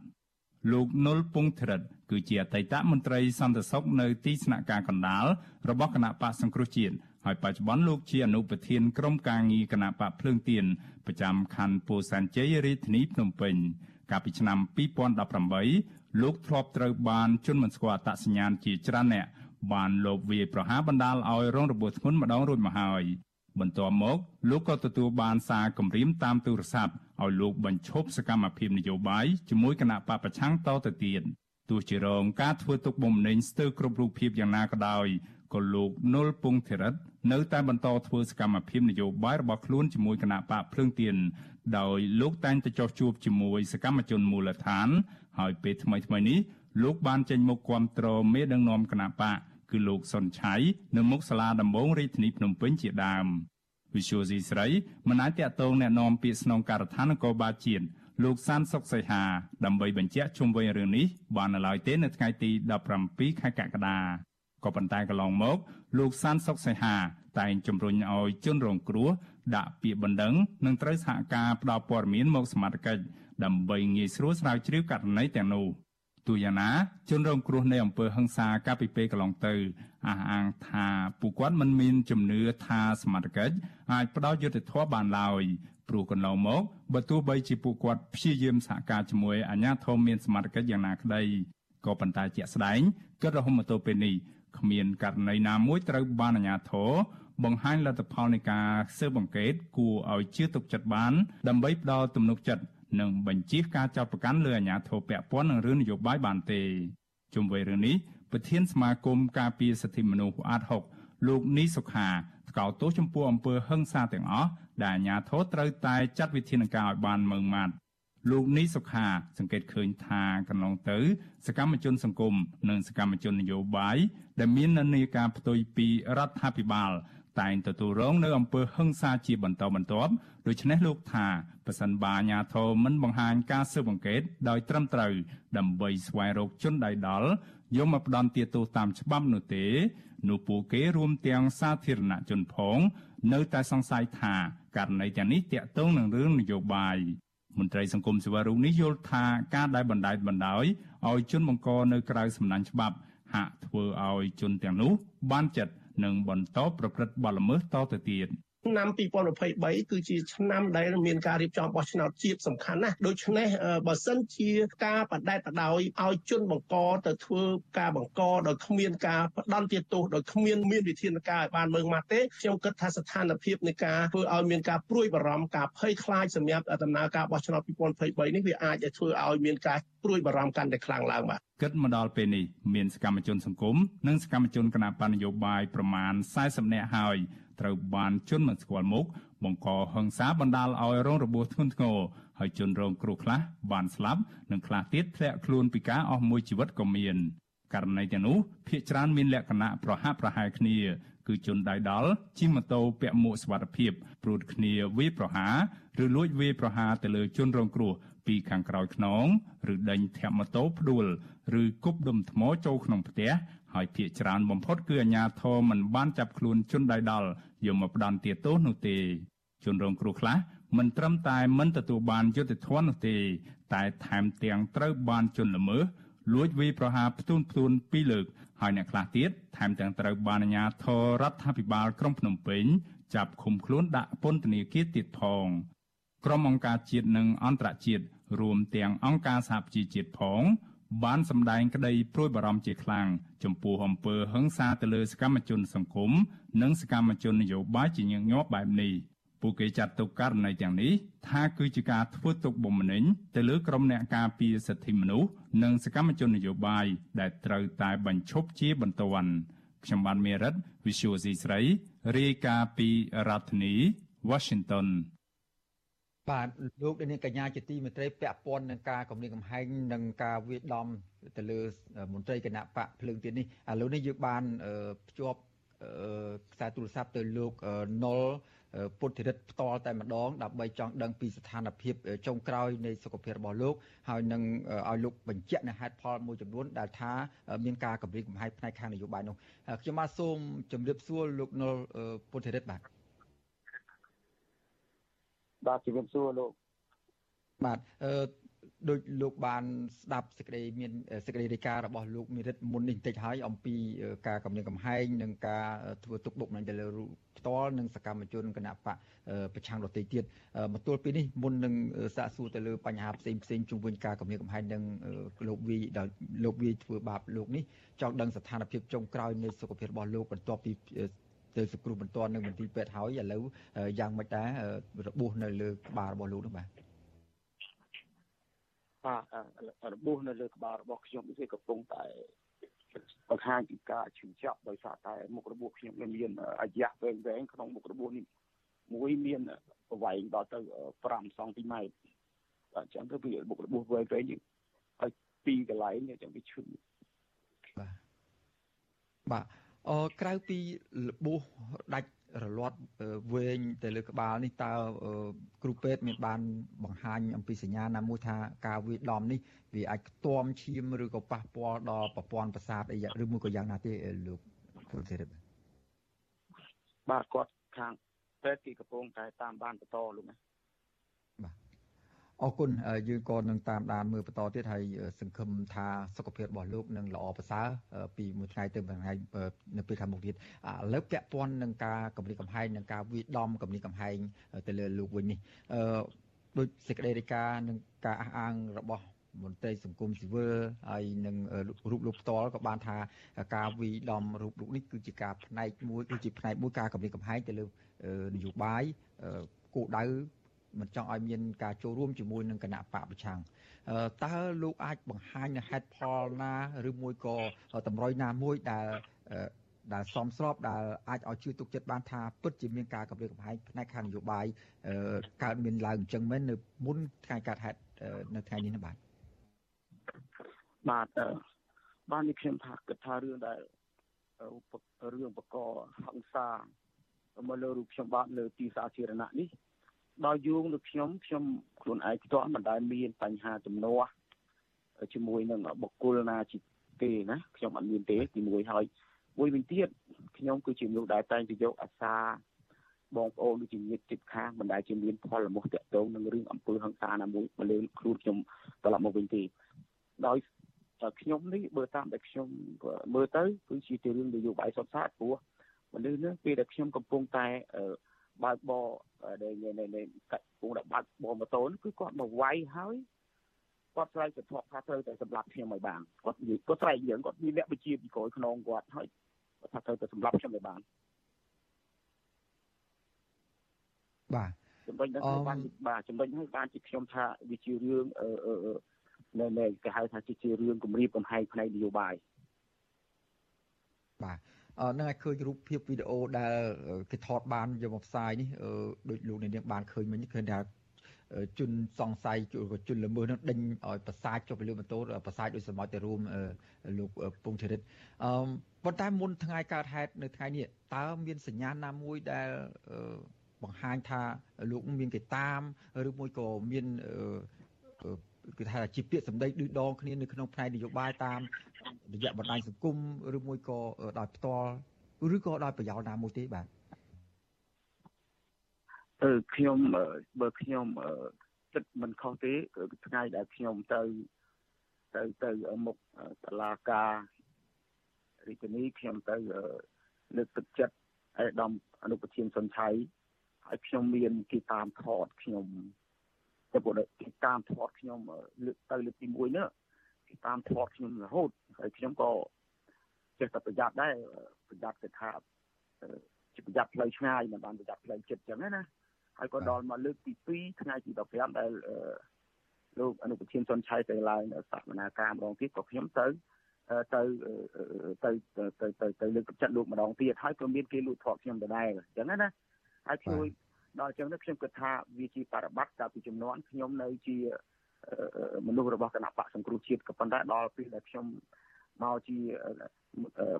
លោកនុលពងធរិតគឺជាអតីតមន្ត្រីសន្តិសុខនៅទីស្នាក់ការកណ្ដាលរបស់គណៈបកសង្គ្រោះជាតិ ហើយបច្ចុប្បន្នលោកជាអនុប្រធានក្រុមការងារគណៈបកភ្លើងទៀនប្រចាំខណ្ឌពោធិ៍សែនជ័យរាជធានីភ្នំពេញកាលពីឆ្នាំ2018លោកធ្លាប់ត្រូវបានជន់មិនស្គាល់អត្តសញ្ញាណជាច្រើនអ្នកបានលបវាយប្រហារបណ្ដាលឲ្យរងរបួសធ្ងន់ម្ដងរួចមកហើយបន្ទាប់មកលោកក៏ទទួលបានសារគម្រាមតាមទូរស័ព្ទឲ្យលោកបញ្ឈប់សកម្មភាពនយោបាយជាមួយគណៈបកប្រឆាំងតទៅទៀតទោះជារងការធ្វើទុកបុកម្នេញស្ទើរគ្រប់រូបភាពយ៉ាងណាក៏ដោយក៏លោកនុលពងធិរិត នៅតែបន្តធ្វើសកម្មភាពនយោបាយរបស់ខ្លួនជាមួយគណៈបកភ្លើងទៀនដោយលោកតែងតែចោះជួបជាមួយសកម្មជនមូលដ្ឋាន ហើយពេលថ្មីៗនេះលោកបានចេញមុខគាំទ្រមេដឹកនាំគណៈបកគឺលោកសុនឆៃនៅមុខសាលាដំបងរាជធានីភ្នំពេញជាដើមវិសុយស៊ីស្រីមិនអាចតតងแนะនាំពាក្យស្នងការដ្ឋាននគរបាលជាតិលោកសានសុកសីហាដើម្បីបញ្ជាក់ជុំវិញរឿងនេះបាននៅឡើយទេនៅថ្ងៃទី17ខែកក្កដា ក៏ប៉ុន្តែកន្លងមក លោកសានសុកសីហា តែងជំរុញឲ្យជនរងគ្រោះដាក់ពាក្យបណ្ដឹងនិងត្រូវសហការផ្ដល់ព័ត៌មានមកសមត្ថកិច្ចដើម្បីងាយស្រួលស្រាវជ្រាវករណីទាំងនោះទូយ៉ាងណាជនរងគ្រោះនៃអំពើហិង្សាកាលពីពេលកន្លងទៅអះអាងថាពួកគាត់មិនមានជំនឿថាសមត្ថកិច្ចអាចផ្ដល់យុត្តិធម៌បានឡើយព្រោះកន្លងមកបើទោះបីជាពួកគាត់ព្យាយាមសហការជាមួយអាជ្ញាធរមានសមត្ថកិច្ចយ៉ាងណាក្តីក៏ប៉ុន្តែជាក់ស្ដែងគិតរហូតមកទល់ពេលនេះ គ្មានករណីណាមួយត្រូវបានអាជ្ញាធរបង្ហាញលទ្ធផលនៃការស៊ើបអង្កេតគួរឲ្យជឿទុកចិត្តបាន ដើម្បីផ្ដល់ទំនុកចិត្តនិងបញ្ជាការចោទប្រកាន់លើអាជ្ញាធរពាក់ព័ន្ធនឹងរឿងនយោបាយបានទេជុំវិញរឿងនេះប្រធានសមាគមការពារសិទ្ធិមនុស្សអាត6លោកនីសុខាថ្កោលទោសចំពោះអំពើហិង្សាទាំងអស់ដែលអាជ្ញាធរត្រូវតែចាត់វិធានការឲ្យបានម៉ឺងម៉ាត់ លោកនីសុខា សង្កេតឃើញថាកន្លងទៅ សកម្មជនសង្គមនិងសកម្មជននយោបាយដែលមាននានាការផ្ទុយពីរដ្ឋាភិបាលតែងទទួលរងនៅអំពើហិង្សាជាបន្តបន្ទាប់ដូច្នេះលោកថាប្រសិនបើអាជ្ញាធរមិនបង្ហាញការស៊ើបអង្កេតដោយត្រឹមត្រូវដើម្បីស្វែងរកជនដៃដល់យកមកផ្ដន្ទាទោសតាមច្បាប់នោះទេនោះពួកគេរួមទាំងសាធារណជនផង នៅតែសង្ស័យថាករណីទាំងនេះតាក់ទងនឹងរឿងនយោបាយ មន្ត្រីសង្គមស៊ីវិលរូបនេះយល់ថាការដែលបណ្តែតបណ្ដោយឲ្យជនបង្កនៅក្រៅសំណាញ់ច្បាប់ ហាក់ធ្វើឲ្យជនទាំងនោះបានចិត្តនិងបន្តប្រព្រឹត្តបទល្មើសតទៅទៀត ឆ្នាំ2023គឺជាឆ្នាំដែលមានការរៀបចំបោះឆ្នោតជាតិសំខាន់ណាស់ដូច្នេះបើសិនជាការបដិបដោយឲ្យជនបង្កទៅធ្វើការបង្កដោយគ្មានការផ្ដន់ទាទោសដោយគ្មានមានវិធានការឲ្យបានមើងម៉ាត់ទេខ្ញុំគិតថាស្ថានភាពនៃការធ្វើឲ្យមានការព្រួយបារម្ភការភ័យខ្លាចសម្រាប់ដំណើរការបោះឆ្នោត2023នេះវាអាចจะធ្វើឲ្យមានការព្រួយបារម្ភកាន់តែខ្លាំងឡើងបាទគិតមកដល់ពេលនេះមានសកម្មជនសង្គមនិងសកម្មជនគណបកនយោបាយប្រមាណ40នាក់ហើយ ត្រូវបានជន់មិនស្គាល់មុខបង្កហិង្សាបណ្ដាលឲ្យរងរបួសធ្ងន់ធ្ងរហើយជនរងគ្រោះខ្លះបានស្លាប់និងខ្លះទៀតធ្លាក់ខ្លួនពីការអស់មួយជីវិតក៏មានករណីទាំងនោះភ្នាក់ច្រើនមានលក្ខណៈប្រហាក់ប្រហែលគ្នា គឺជនដៃដល់ជិះម៉ូតូពាក់មួកសុវត្ថិភាពព្រួតគ្នាវាយប្រហារឬលួចវាយប្រហារទៅលើជនរងគ្រោះ ពីខាងក្រោយខ្នងឬដេញធាក់ម៉ូតូផ្ដួលឬគប់ដុំថ្មចូលក្នុងផ្ទះហើយភាកច្រើនបំផុតគឺអាជ្ញាធរមិនបានចាប់ខ្លួនជនដៃដល់យកមកផ្ដន្ទាទោសនោះទេជនរងគ្រោះខ្លះមិនត្រឹមតែមិនទទួលបានយុត្តិធម៌នោះទេ តែថែមទាំងត្រូវបានជន់ល្មើសលួចវាយប្រហារផ្ទួនផ្ទួនពីរលើកហើយអ្នកខ្លះទៀតថែមទាំងត្រូវបានអាជ្ញាធររដ្ឋាភិបាលក្រុងភ្នំពេញចាប់ឃុំខ្លួនដាក់ពន្ធនាគារទៀតផងក្រុមអង្គការជាតិនិងអន្តរជាតិ រួមទាំងអង្គការសហប្រជាជាតិផង បានសម្ដែងក្តីព្រួយបារម្ភជាខ្លាំងចំពោះអំពើហិង្សាទៅលើសកម្មជនសង្គមនិងសកម្មជននយោបាយជាញឹកញាប់បែបនេះពួកគេចាត់ទុកករណីទាំងនេះថាគឺជាការធ្វើទុកបុកម្នេញទៅលើក្រុមអ្នកការពារសិទ្ធិមនុស្សនិងសកម្មជននយោបាយដែលត្រូវតែបញ្ឈប់ជាបន្ទាន់ខ្ញុំបានមេរិត Visual C ស្រីរាយការណ៍ពីរដ្ឋធានី Washington បាទលោកនាងកញ្ញាជាទីមេត្រីពាក់ព័ន្ធនឹងការគម្រាមកំហែងនិងការវាយដំទៅលើមន្ត្រីគណៈបកភ្លើងទៀតនេះឥឡូវនេះយើងបានភ្ជាប់ខ្សែទូរស័ព្ទទៅលោកណុលពុទ្ធិរិទ្ធផ្ទាល់តែម្ដងដើម្បីចង់ដឹងពីស្ថានភាពចុងក្រោយនៃសុខភាពរបស់លោកហើយនឹងឲ្យលោកបញ្ជាក់នៅហេតុផលមួយចំនួនដែលថាមានការគម្រាមកំហែងផ្នែកខាងនយោបាយនោះខ្ញុំបាទសូមជម្រាបសួរលោកណុលពុទ្ធិរិទ្ធបាទ បាទជំរាបសួរលោកបាទអឺដោយលោកបានស្ដាប់សេចក្តីមានសេចក្តីរាយការណ៍របស់លោកមេរិតមុននេះបន្តិចហើយអំពីការកំណៀងកំហែងនិងការធ្វើទុកបុកម្នេញទៅលើរូបផ្ទាល់និងសកម្មជនគណៈបកប្រឆាំងដទៃទៀតមកទល់ពេលនេះមុននឹងសាកសួរទៅលើបញ្ហាផ្សេងផ្សេងជុំវិញការកំណៀងកំហែងនិងលោកវីដល់លោកវីធ្វើបាបលោកនេះចង់ដឹងស្ថានភាពចុងក្រោយនៃសុខភាពរបស់លោកបន្ទាប់ពី ទៅសង្គ្រោះបន្ទាន់នៅមន្ទីរពេទ្យហើយឥឡូវយ៉ាងម៉េចដែររបួសនៅលើក្បាលរបស់លោកនោះបាទបាទរបួសនៅលើក្បាលរបស់ខ្ញុំវាកំពុងតែបង្ហាញពីការឈឺចាប់ដោយសារតែមុខរបួសខ្ញុំមានអាយៈវែងវែងក្នុងមុខរបួសនេះមួយមានប្រវែងដល់ទៅ5សង់ទីម៉ែត្រអញ្ចឹងទៅវាមុខរបួសវែងវែងនេះហើយពីកន្លែងនេះអញ្ចឹងវាឈឺបាទបាទ អក្រៅពីរបួសដាច់រលាត់វែងទៅលើក្បាលនេះតើគ្រូពេទ្យមានបានបង្ហាញអំពីសញ្ញាណាមួយថាការវាយដំនេះវាអាចខ្ទាំឈាមឬក៏ប៉ះពាល់ដល់ប្រព័ន្ធប្រសាទអីឬមួយក៏យ៉ាងណាទេលោកគ្រូទេបាទគាត់ខាងពេទ្យគេកំពុងតែតាមបានបន្តលោកណា អរគុណយើងក៏នឹងតាមដានមើលបន្តទៀតហើយសង្ឃឹមថាសុខភាពរបស់លោកនឹងល្អប្រសើរពីមួយថ្ងៃទៅមួយថ្ងៃនៅពេលខាងមុខទៀតឥឡូវពាក់ព័ន្ធនឹងការកម្រិតកំហែងនិងការវាយដំកម្រិតកំហែងទៅលើលោកវិញនេះអឺដោយសេចក្តីរាយការណ៍និងការអះអាងរបស់មន្ត្រីសង្គមស៊ីវិលហើយនឹងរូបលោកផ្ទាល់ក៏បានថាការវិដំរូបលោកនេះគឺជាការផ្នែកមួយគឺជាផ្នែកមួយការកម្រិតកំហែងទៅលើនយោបាយគោលដៅ មិនចង់ឲ្យមានការចូលរួមជាមួយនឹងគណៈបកប្រឆាំងតើលោកអាចបង្ហាញនៅហេតុផលណាឬមួយក៏តម្រុយណាមួយដែលដែលសមស្របដែលអាចឲ្យជឿទុកចិត្តបានថាពិតជាមានការកម្រិតកំហែងផ្នែកខាងនយោបាយកើតមានឡើងអញ្ចឹងមែននៅមុនថ្ងៃកើតហេតុនៅថ្ងៃនេះណាបាទបាទបាននេះខ្ញុំថាគិតថារឿងដែលរឿងបកហង្សាមកលើរូបខ្ញុំបាទលើទីសាធារណៈនេះ ដល់យោងលើខ្ញុំខ្ញុំខ្លួនឯងផ្ទាល់មិនដែលមានបញ្ហាទំនាស់ជាមួយនឹងបុគ្គលណាជាទេណាខ្ញុំអត់មានទេទីមួយហើយមួយវិញទៀតខ្ញុំគឺជាមនុស្សដែលតែងទៅយកអាសាបងប្អូនដូចជាញាតិជិតខាងមិនដែលជាមានផលលមោះតាក់ទងនឹងរឿងអំពើហិង្សាណាមួយមកលើខ្លួនខ្ញុំត្រឡប់មកវិញទេដោយខ្ញុំនេះបើតាមដែលខ្ញុំមើលទៅគឺជាទៅរឿងនយោបាយសុទ្ធសាធព្រោះមនុស្សនេះពេលដែលខ្ញុំកំពុងតែ បើកបរដែលនៃកាច់ពងដែលបើកបរម៉ូតូគឺគាត់មកវាយហើយគាត់ស្រែកទៅធាត់ថាត្រូវតែសម្លាប់ខ្ញុំឲ្យបានគាត់និយាយគាត់ស្រែកយើងគាត់មានអ្នកបញ្ជាពីក្រោយខ្នងគាត់ហើយគាត់ថាត្រូវតែសម្លាប់ខ្ញុំឲ្យបានបាទចំណុចហ្នឹងបានបាទចំណុចហ្នឹងបានជាខ្ញុំថាវាជារឿងអឺនៅនៅគេហៅថាជារឿងគម្រាមកំហែងផ្នែកនយោបាយបាទ នឹងឲ្យឃើញរូបភាពវីដេអូដែលគេថតបានយកមកផ្សាយនេះដូចលោកអ្នកនាងបានឃើញមិញឃើញថាជនសង្ស័យជនល្មើសនឹងដេញឲ្យប្រសាចចុះពីលើម៉ូតូប្រសាចដោយសមត្ថទៅរួមលោកពងធរិតអឺប៉ុន្តែមុនថ្ងៃកើតហេតុនៅថ្ងៃនេះតើមានសញ្ញាណាមួយដែលបង្ហាញថាលោកមានគេតាមឬមួយក៏មាន គឺថាជាពាក្យសម្ដីឌឺដងគ្នានៅក្នុងផ្នែកនយោបាយតាមរយៈបណ្ដាញសង្គមឬមួយក៏ដោយផ្ទាល់ឬក៏ដោយប្រយោលណាមួយទេបាទអឺខ្ញុំបើខ្ញុំគិតមិនខុសទេថ្ងៃដែលខ្ញុំទៅទៅទៅមុខតឡាការរាជធានីខ្ញុំទៅលើកទឹកចិត្តឯកឧត្តមអនុប្រធានសុនឆៃហើយខ្ញុំមានគេតាមថតខ្ញុំ តែពួកគេតាមថតខ្ញុំលើកទៅលើកទី1នេះគេតាមថតខ្ញុំរហូតហើយខ្ញុំក៏ចេះតែប្រយ័ត្នដែរប្រយ័ត្នទៅថាជាប្រយ័ត្នផ្លូវឆ្ងាយមិនបានប្រយ័ត្នផ្លូវចិត្តចឹងណាហើយក៏ដល់មកលើកទី2ថ្ងៃទី15ដែលលោកអនុប្រធានសុនឆៃទៅឡើងសកម្មការម្ដងទៀតក៏ខ្ញុំទៅទៅទៅទៅទៅទៅលើកទឹកចិត្តលោកម្ដងទៀតហើយក៏មានគេលួចថតខ្ញុំដដែលអញ្ចឹងណាហើយជួយ ដល់អញ្ចឹងខ្ញុំគិតថាវាជាបប្របត្តិកាលពីចំនួនខ្ញុំនៅជាមនុស្សរបស់គណៈបកសង្គ្រោះជាតិក៏ប៉ុន្តែដល់ពេលដែលខ្ញុំមកជា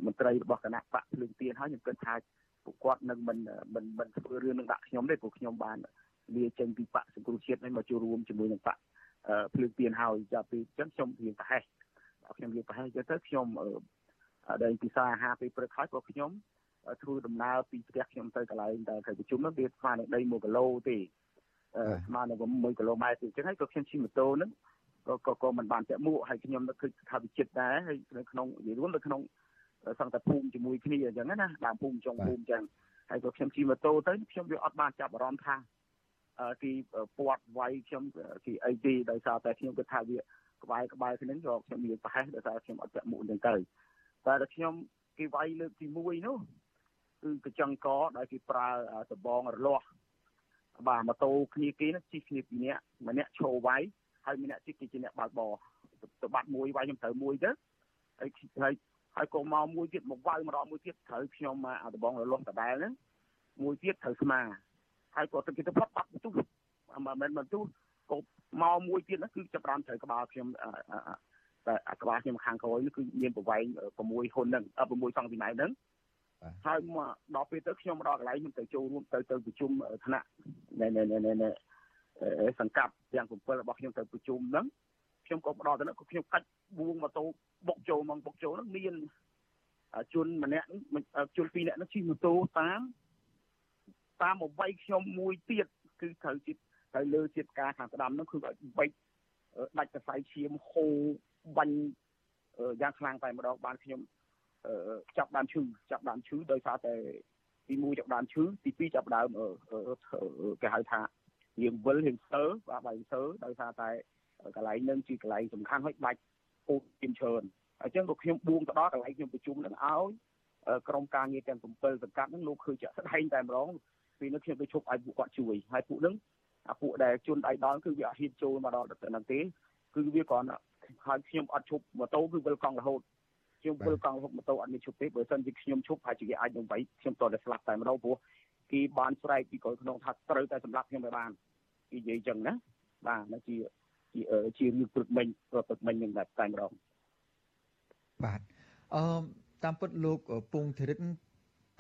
មន្ត្រីរបស់គណៈបកភ្លើងទៀនហើយខ្ញុំគិតថាពួកគាត់នឹងមិនមិនមិនធ្វើរឿងនឹងដាក់ខ្ញុំទេព្រោះខ្ញុំបានលាចេញពីបកសង្គ្រោះជាតិនេះមកចូលរួមជាមួយនឹងបកភ្លើងទៀនហើយចាប់ពីអញ្ចឹងខ្ញុំរៀងប្រហែសដល់ខ្ញុំរៀងប្រហែសអញ្ចឹងទៅខ្ញុំដែលពិសាអាហារពេលព្រឹកហើយក៏ខ្ញុំ ធ្វើដំណើរពីផ្ទះខ្ញុំទៅកន្លែងដែលគេប្រជុំនោះវាស្មើនឹងដី1គីឡូទេស្មើនឹង1គីឡូម៉ែត្រទេអញ្ចឹងហើយក៏ខ្ញុំជិះម៉ូតូហ្នឹងក៏ក៏ក៏មិនបានពាក់មួកហើយខ្ញុំនឹកឃើញថាវិចិត្រដែរហើយនៅក្នុងនិយាយរួមនៅក្នុងសង្កត់ភូមិជាមួយគ្នាអញ្ចឹងណាដើមភូមិចុងភូមិអញ្ចឹងហើយក៏ខ្ញុំជិះម៉ូតូទៅខ្ញុំវាអត់បានចាប់អារម្មណ៍ថាគេពាត់វាយខ្ញុំគេអីទេដោយសារតែខ្ញុំគិតថាវាក្បែរក្បែរគ្នាក៏ខ្ញុំមានប្រហែសដោយសារខ្ញុំអត់ពាក់មួកអញ្ចឹងទៅតែតែខ្ញុំគេវាយលើកទី1នោះ គឺកញ្ចឹងកដែលគេប្រើដបងរលាស់បាទម៉ូតូគ្នាគេនឹងជិះគ្នាពីរនាក់ម្នាក់ឈរវាយហើយម្នាក់ជិះគេជាអ្នកបើកបរទៅបាត់មួយវាយខ្ញុំត្រូវមួយទៅហើយហើយហហើយក៏មកមួយទៀតមកវាយម្ដងមួយទៀតត្រូវខ្ញុំមកអាដបងរលាស់ដដែលហ្នឹងមួយទៀតត្រូវស្មាហើយក៏ទៅគេទៅផុតបាត់បន្ទុះមិនមែនបន្ទុះក៏មកមួយទៀតហ្នឹងគឺចាប់បានត្រូវក្បាលខ្ញុំតែក្បាលខ្ញុំខាងក្រោយនេះគឺមានប្រវែង6ហ៊ុនហ្នឹង6សង់ទីម៉ែត្រហ្នឹង ហើយមកដល់ពេលទៅខ្ញុំមកដល់កន្លែងខ្ញុំទៅចូលរួមទៅទៅប្រជុំថ្នាក់ណែណែណែណែសង្កាត់ទាំង7របស់ខ្ញុំទៅប្រជុំហ្នឹងខ្ញុំក៏ផ្ដល់ទៅនោះខ្ញុំកាច់បួងម៉ូតូបុកចូលមកបុកចូលហ្នឹងមានជនម្នាក់ជនពីរនាក់ហ្នឹងជិះម៉ូតូតាមតាមមកវាយខ្ញុំមួយទៀតគឺត្រូវជិតត្រូវលើជាតិការខាងស្ដាំហ្នឹងគឺឲ្យបែកដាច់កសៃឈាមហូរបាញ់យ៉ាងខ្លាំងតែម្ដងបានខ្ញុំ ចាប់ដើមឈឺចាប់ដើមឈឺដោយសារតែទី1ចាប់ដើមឈឺទី2ចាប់ដើមគេហៅថារៀងវិលរៀងស្ទើបាទបាយស្ទើដោយសារតែកន្លែងនឹងជាកន្លែងសំខាន់ហើយដាច់ពូជជាច្រើនអញ្ចឹងក៏ខ្ញុំបួងទៅដល់កន្លែងខ្ញុំប្រជុំនឹងឲ្យក្រុមការងារទាំង7សង្កាត់ហ្នឹងលោកឃើញចាក់ស្ដែងតែម្ដងពេលនេះខ្ញុំទៅជប់ឲ្យពួកគាត់ជួយហើយពួកហ្នឹងអាពួកដែលជន់ដៃដល់គឺវាអត់ហ៊ានចូលមកដល់ទៅនឹងទេគឺវាគ្រាន់ហើយខ្ញុំអត់ជប់ម៉ូតូគឺវិលកង់រហូត ខ្ញុំវិលកង់រហូតម៉ូតូអត់មានជប់ទេបើមិនជាខ្ញុំជប់ហើយជាគេអាចនឹងវាយខ្ញុំតតែស្លាប់តែម្ដងព្រោះគេបានស្រែកពីក្រោយក្នុងថាត្រូវតែសម្លាប់ខ្ញុំទៅបាននិយាយចឹងណាបាទនោះជាជាជារឿងព្រឹកមិញព្រឹកមិញនឹងតែតែម្ដងបាទអឺតាមពិតលោកពងធរិត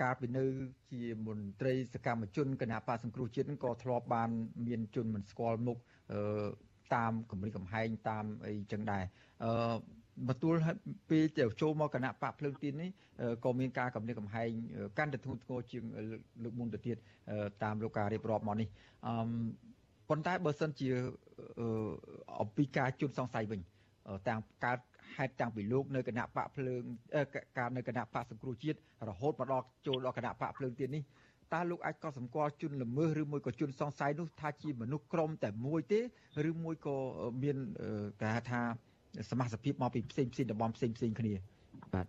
កាលពីនៅជាមន្ត្រីសកម្មជនគណៈបកសង្គ្រោះជាតិក៏ធ្លាប់បាន មានជនមិនស្គាល់មុខអឺតាមកម្រិតកំហែងតាមអីចឹងដែរអឺ បន្ទួលពេលទៅចូលមកគណៈបកភ្លើងទីននេះក៏មានការកម្រិតកំហែងកាន់តែធ្ងន់ធ្ងរជាងលើកមុនទៅទៀតតាមលោកការរៀបរាប់មកនេះអឺប៉ុន្តែបើសិនជាអំពីការជន់សង្ស័យវិញតាមកើតហេតុតាំងពីលោកនៅគណៈបកភ្លើងការនៅគណៈបកសង្គ្រោះជាតិរហូតមកដល់ចូលដល់គណៈបកភ្លើងទៀតនេះតើលោកអាចកត់សម្គាល់ជនល្មើសឬមួយក៏ជនសង្ស័យនោះថាជាមនុស្សក្រុមតែមួយទេឬមួយក៏មានគេហៅថា សមាជិកមកពីផ្សេងផ្សេងតំបន់ផ្សេងផ្សេងគ្នាបាទ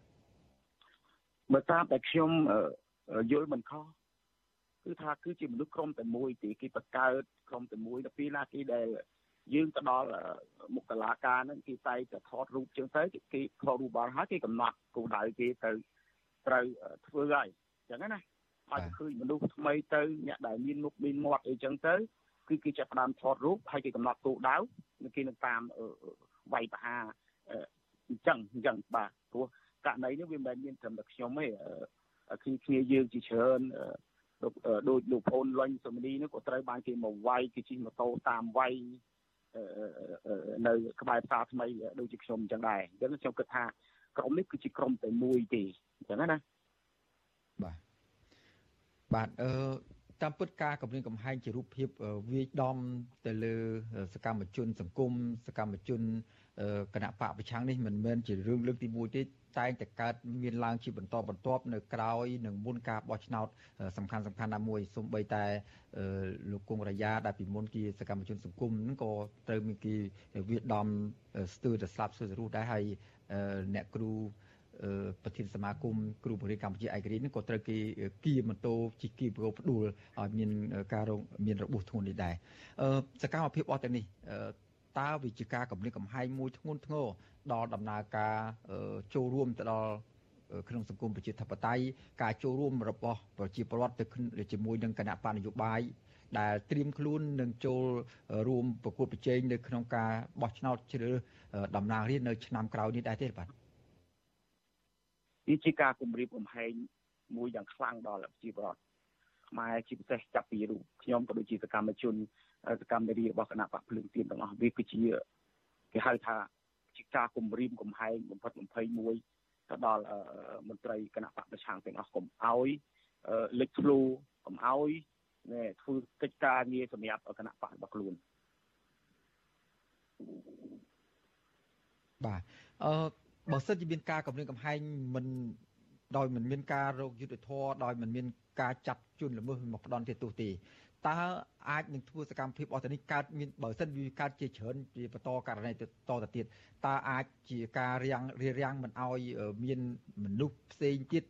បើតាមតែខ្ញុំយល់មិនខុសគឺថាគឺជាមនុស្សក្រុមតែមួយទេគេបង្កើតក្រុមតែមួយដល់ពេលណាគេដែលយើងទៅដល់មុខតឡាការហ្នឹងគេតែតែថតរូបចឹងទៅគេថតរូបបានហើយគេកំណត់គោលដៅគេទៅត្រូវធ្វើហើយចឹងណាហើយឃើញមនុស្សថ្មីទៅអ្នកដែលមានមុខមានមាត់អីចឹងទៅគឺគេចាប់ផ្ដើមថតរូបហើយគេកំណត់គោលដៅគេនឹងតាម វាយប្រហារអញ្ចឹងអញ្ចឹងបាទព្រោះករណីនេះវាមិនមែនមានត្រឹមតែខ្ញុំទេគឺគ្នាយើងជាច្រើនដូចលោកប្អូនលុញសុមនីនេះក៏ត្រូវបានគេមកវាយគេជិះម៉ូតូតាមវាយនៅក្បែរផ្សារថ្មីដូចជាខ្ញុំអញ្ចឹងដែរអញ្ចឹងខ្ញុំគិតថាក្រុមនេះគឺជាក្រុមតែមួយទេអញ្ចឹងណាបាទបាទអឺ តាមពិតការគម្រាមកំហែងជារូបភាពវាយដំទៅលើសកម្មជន សង្គមសកម្មជនគណៈបកប្រឆាំងនេះមិនមែនជារឿងលើកទី1ទេតែងតែកើតមានឡើងជាបន្តបន្ទាប់នៅក្រោយនឹងមុនការបោះឆ្នោតសំខាន់សំខាន់ណាមួយសូម្បីតែលោកគង់រាយាដែលពីមុនជាសកម្មជនសង្គមហ្នឹងក៏ត្រូវមានគេវាដំស្ទើរតែស្លាប់ស្ទើរតែរស់ដែរហើយអ្នកគ្រូ ប្រធានសមាគមគ្រូបង្រៀនកម្ពុជាឯករាជ្យនេះក៏ត្រូវគេគៀម៉ូតូជិះគៀប្រោផ្ដួលឲ្យមានការរងមានរបួសធ្ងន់នេះដែរសកម្មភាពអស់ទាំងនេះតើវិជាការកម្រិតកំហែងមួយធ្ងន់ធ្ងរដល់ដំណើរការចូលរួមទៅដល់ក្នុងសង្គមប្រជាធិបតេយ្យការចូលរួមរបស់ប្រជាពលរដ្ឋទៅជាមួយនឹងគណៈបកនយោបាយដែលត្រៀមខ្លួននឹងចូលរួមប្រកួតប្រជែងនៅក្នុងការបោះឆ្នោតជ្រើសតំណាងរាស្ត្រនៅឆ្នាំក្រោយនេះដែរទេបាទ វាជាការគម្រាមកំហែងមួយយ៉ាងខ្លាំងដល់ប្រជាពលរដ្ឋខ្មែរជាពិសេសចាប់ពីរូបខ្ញុំក៏ដូចជាសកម្មជនសកម្មនារីរបស់គណៈបកភ្លើងទៀនទាំងអស់វាគឺជាគេហៅថាជាការគម្រាមកំហែងបំផិតបំភ័យមួយទៅដល់មន្ត្រីគណៈបកប្រឆាំងទាំងអស់កុំឲ្យលេចធ្លូកុំឲ្យធ្វើកិច្ចការងារសម្រាប់គណៈបករបស់ខ្លួនបាទអឺ បើសិនជាមានការគម្រាមកំហែងមិនដោយមិនមានការរោគយុទ្ធធរដោយមិនមានការចាត់ជន់ល្មើសមកផ្ដន់ទោសទេតើអាចនឹងធ្វើសកម្មភាពអស់ទៅនេះកើតមានបើសិនវាកើតជាច្រើនជាបន្តករណីទៅតទៅទៀតតើអាចជាការរាំងរារាំងមិនឲ្យមានមនុស្សផ្សេងទៀត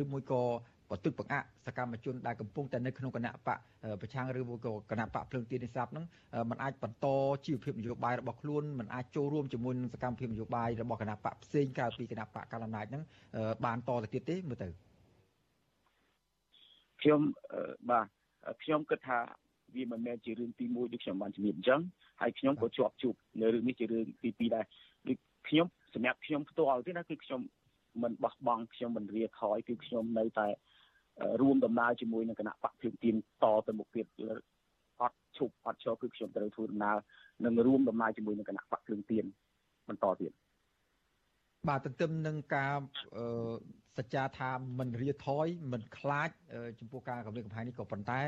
ឬមួយក៏ បន្ទុកបង្អាក់សកម្មជនដែលកំពុងតែនៅក្នុងគណៈបកប្រឆាំងឬមួយក៏គណៈបកភ្លើងទៀននេះស្រាប់ហ្នឹងมันអាចបន្តជីវភាពនយោបាយរបស់ខ្លួនมันអាចចូលរួមជាមួយនឹងសកម្មភាពនយោបាយរបស់គណៈបកផ្សេងក្រៅពីគណៈបកកណ្ដាលអំណាចហ្នឹងបានតទៅទៀតទេមើលទៅខ្ញុំបាទខ្ញុំគិតថាវាមិនមែនជារឿងទី1ដូចខ្ញុំបានជំរាបអញ្ចឹងហើយខ្ញុំក៏ជាប់ជួបនៅរឿងនេះជារឿងទី2ដែរដូចខ្ញុំសម្រាប់ខ្ញុំផ្ទាល់ទេណាគឺខ្ញុំមិនបោះបង់ខ្ញុំមិនរាថយគឺខ្ញុំនៅតែ រួមដំណើរជាមួយនឹងគណៈបកភ្លើងទៀនតទៅមុខទៀតអត់ឈប់អត់ឈរគឺខ្ញុំត្រូវធ្វើដំណើរនិងរួមដំណើរជាមួយនឹងគណៈបកភ្លើងទៀនបន្តទៀត បាទទន្ទឹមនឹងការសច្ចាថាមិនរាថយមិនខ្លាច ចំពោះការកម្រិតកំហែងនេះក៏ប៉ុន្តែ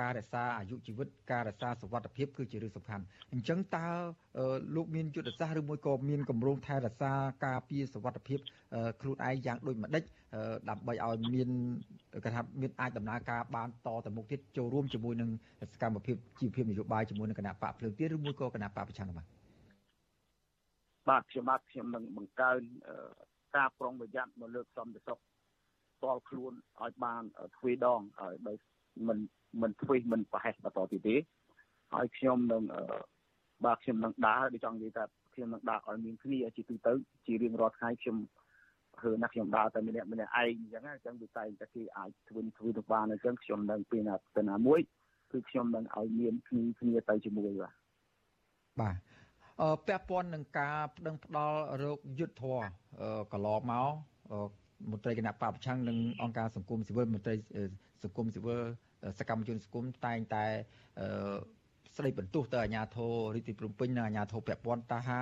ការរក្សាអាយុជីវិតការរក្សាសុវត្ថិភាពគឺជារឿងសំខាន់អញ្ចឹងតើលោកមានយុទ្ធសាស្ត្រឬមួយក៏មានគម្រោងថែរក្សាការពារសុវត្ថិភាពខ្លួនឯងយ៉ាងដូចម្ដេចដើម្បីឲ្យមានគេថាមានអាចដំណើរការបានតទៅមុខទៀតចូលរួមជាមួយនឹងសកម្មភាពជីវភាពនយោបាយជាមួយនឹងគណៈបកភ្លើងទៀនឬមួយក៏គណៈបកប្រឆាំងបាទ បាទខ្ញុំបាទខ្ញុំនឹងបង្កើនការប្រុងប្រយ័ត្នមកលើកសំទៅសុខផ្ទាល់ខ្លួនឲ្យបានទ្វេដងឲ្យបើមិនមិនទ្វេមិនប្រហែសបន្តទៀតទេហើយខ្ញុំនឹងបាទខ្ញុំនឹងដើរដូចចង់និយាយថាខ្ញុំនឹងដើរឲ្យមានគ្នាជាទូទៅជារៀងរាល់ថ្ងៃខ្ញុំគឺណាខ្ញុំដើរតែម្នាក់ម្នាក់ឯងអញ្ចឹងអញ្ចឹងវាតែតែគេអាចធ្វើធ្វើទៅបានអញ្ចឹងខ្ញុំនឹងពីណាទៅណាមួយគឺខ្ញុំនឹងឲ្យមានគ្នាគ្នាទៅជាមួយបាទបាទ ពាក់ព័ន្ធនឹងការប្តឹងផ្ដាល់រោគយុទ្ធធរកន្លងមកមន្ត្រីគណៈបព្វប្រឆាំងនិងអង្គការសង្គមស៊ីវិលមន្ត្រីសង្គមស៊ីវិលសកម្មជនសង្គមតែងតែស្ដីបន្ទោសទៅអាជ្ញាធររាជធានីភ្នំពេញនិងអាជ្ញាធរពាក់ព័ន្ធថាហា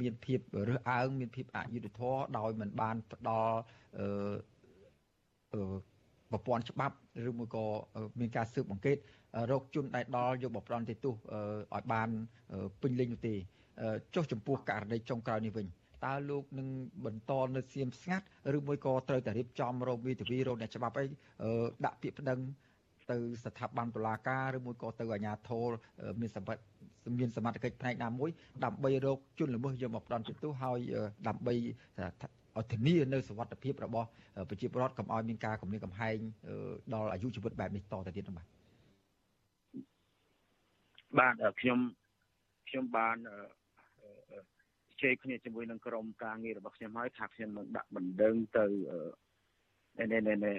មានភាពរើសអើងមានភាពអយុត្តិធម៌ដោយមិនបានផ្ដល់ប្រព័ន្ធច្បាប់ឬមួយក៏មានការស៊ើបអង្កេត រោគជនដែលដល់យកបប្រន់ទៅទោសឲ្យបានពេញលេញនោះទេចុះចំពោះករណីចុងក្រោយនេះវិញតើលោកនឹងបន្តនៅសៀមស្ងាត់ឬមួយក៏ត្រូវតែរៀបចំរោគវិទ្យារោគអ្នកច្បាប់អីដាក់ពាក្យប្តឹងទៅស្ថាប័នតុលាការឬមួយក៏ទៅអាជ្ញាធរមានសម្បត្តិមានសមត្ថកិច្ចផ្នែកណាមួយដើម្បីរកជនល្មើសយកមកផ្ដន់ទោសហើយដើម្បីឲ្យធានានៅសុវត្ថិភាពរបស់ប្រជាពលរដ្ឋកុំឲ្យមានការគំរាមកំហែងដល់អាយុជីវិតបែបនេះតទៅទៀតនោះបាទ បាទខ្ញុំខ្ញុំបានជែកគ្នាជាមួយនឹងក្រុមការងាររបស់ខ្ញុំហើយថាខ្ញុំនឹងដាក់បណ្ដឹងទៅនៅនៅនៅ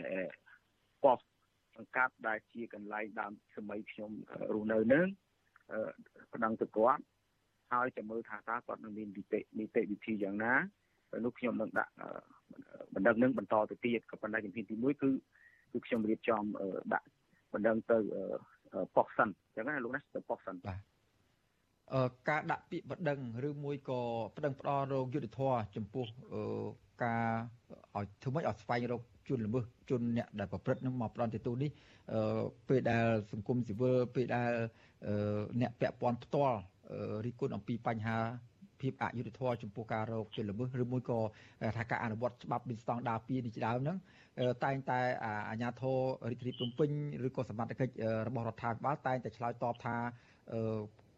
ប៉ុស្តិ៍សង្កាត់ដែលជាកន្លែងដើមសម័យខ្ញុំរស់នៅនឹងបណ្ដឹងទៅគាត់ហើយចាំមើលថាតើគាត់នឹងមាននីតិនីតិវិធីយ៉ាងណានោះខ្ញុំនឹងដាក់បណ្ដឹងនឹងបន្តទៅទៀតក៏ប៉ុន្តែជំហានទី1គឺគឺខ្ញុំរៀបចំដាក់បណ្ដឹងទៅ ប៉ុស្តិ៍សិនអញ្ចឹងណាលោកណាទៅប៉ុស្តិ៍សិនបាទអឺការដាក់ពាក្យបណ្ដឹងឬមួយក៏បណ្ដឹងផ្ដល់រោគយុទ្ធធរចំពោះការឲ្យធ្វើម៉េចឲ្យស្វែងរកជនល្មើសជនអ្នកដែលប្រព្រឹត្តនឹងមកផ្ដន់ទទូនេះអឺពេលដែលសង្គមស៊ីវិលពេលដែលអ្នកពាក់ព័ន្ធផ្ទាល់រីគុណអំពីបញ្ហា ភាពអយុត្តិធម៌ចំពោះការរកជនល្មើសឬមួយក៏ថាការអនុវត្តច្បាប់មានស្តង់ដារ2នេះជាដើមហ្នឹងតែងតែអាជ្ញាធររាជធានីភ្នំពេញឬក៏សមត្ថកិច្ចរបស់រដ្ឋាភិបាលតែងតែឆ្លើយតបថា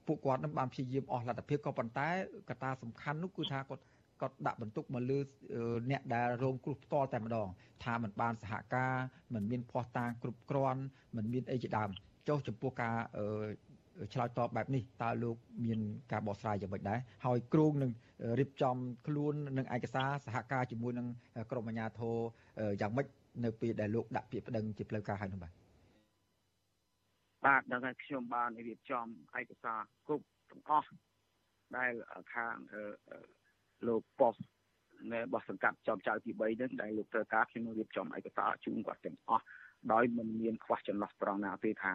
ពួកគាត់នឹងបានព្យាយាមអស់លទ្ធភាពក៏ប៉ុន្តែកត្តាសំខាន់នោះគឺថាគាត់គាត់ដាក់បន្ទុកមកលើអ្នកដែលរងគ្រោះផ្ទាល់តែម្ដង ថាมันបានសហការมันមានភ័ស្តុតាងគ្រប់គ្រាន់มันមានអីជាដើមចុះចំពោះការ ឆ្លើយតបបែបនេះតើលោកមានការបកស្រាយយ៉ាងម៉េចដែរហើយគ្រូនឹងរៀបចំខ្លួននឹងឯកសារសហការជាមួយនឹងក្រមអាជ្ញាធរយ៉ាងម៉េចនៅពេលដែលលោកដាក់ពាក្យប្តឹងជាផ្លូវការហើយនោះបាទបាទដល់ខ្ញុំបានរៀបចំឯកសារគ្រប់ទាំងអស់ដែលខាងលោកប៉ុស្តិ៍នៅរបស់សង្កាត់ចំចៅទី3នឹងដែលលោកត្រូវការខ្ញុំរៀបចំឯកសារជូនគាត់ទាំងអស់ដោយមិនមានខ្វះចន្លោះត្រង់ណាទេថា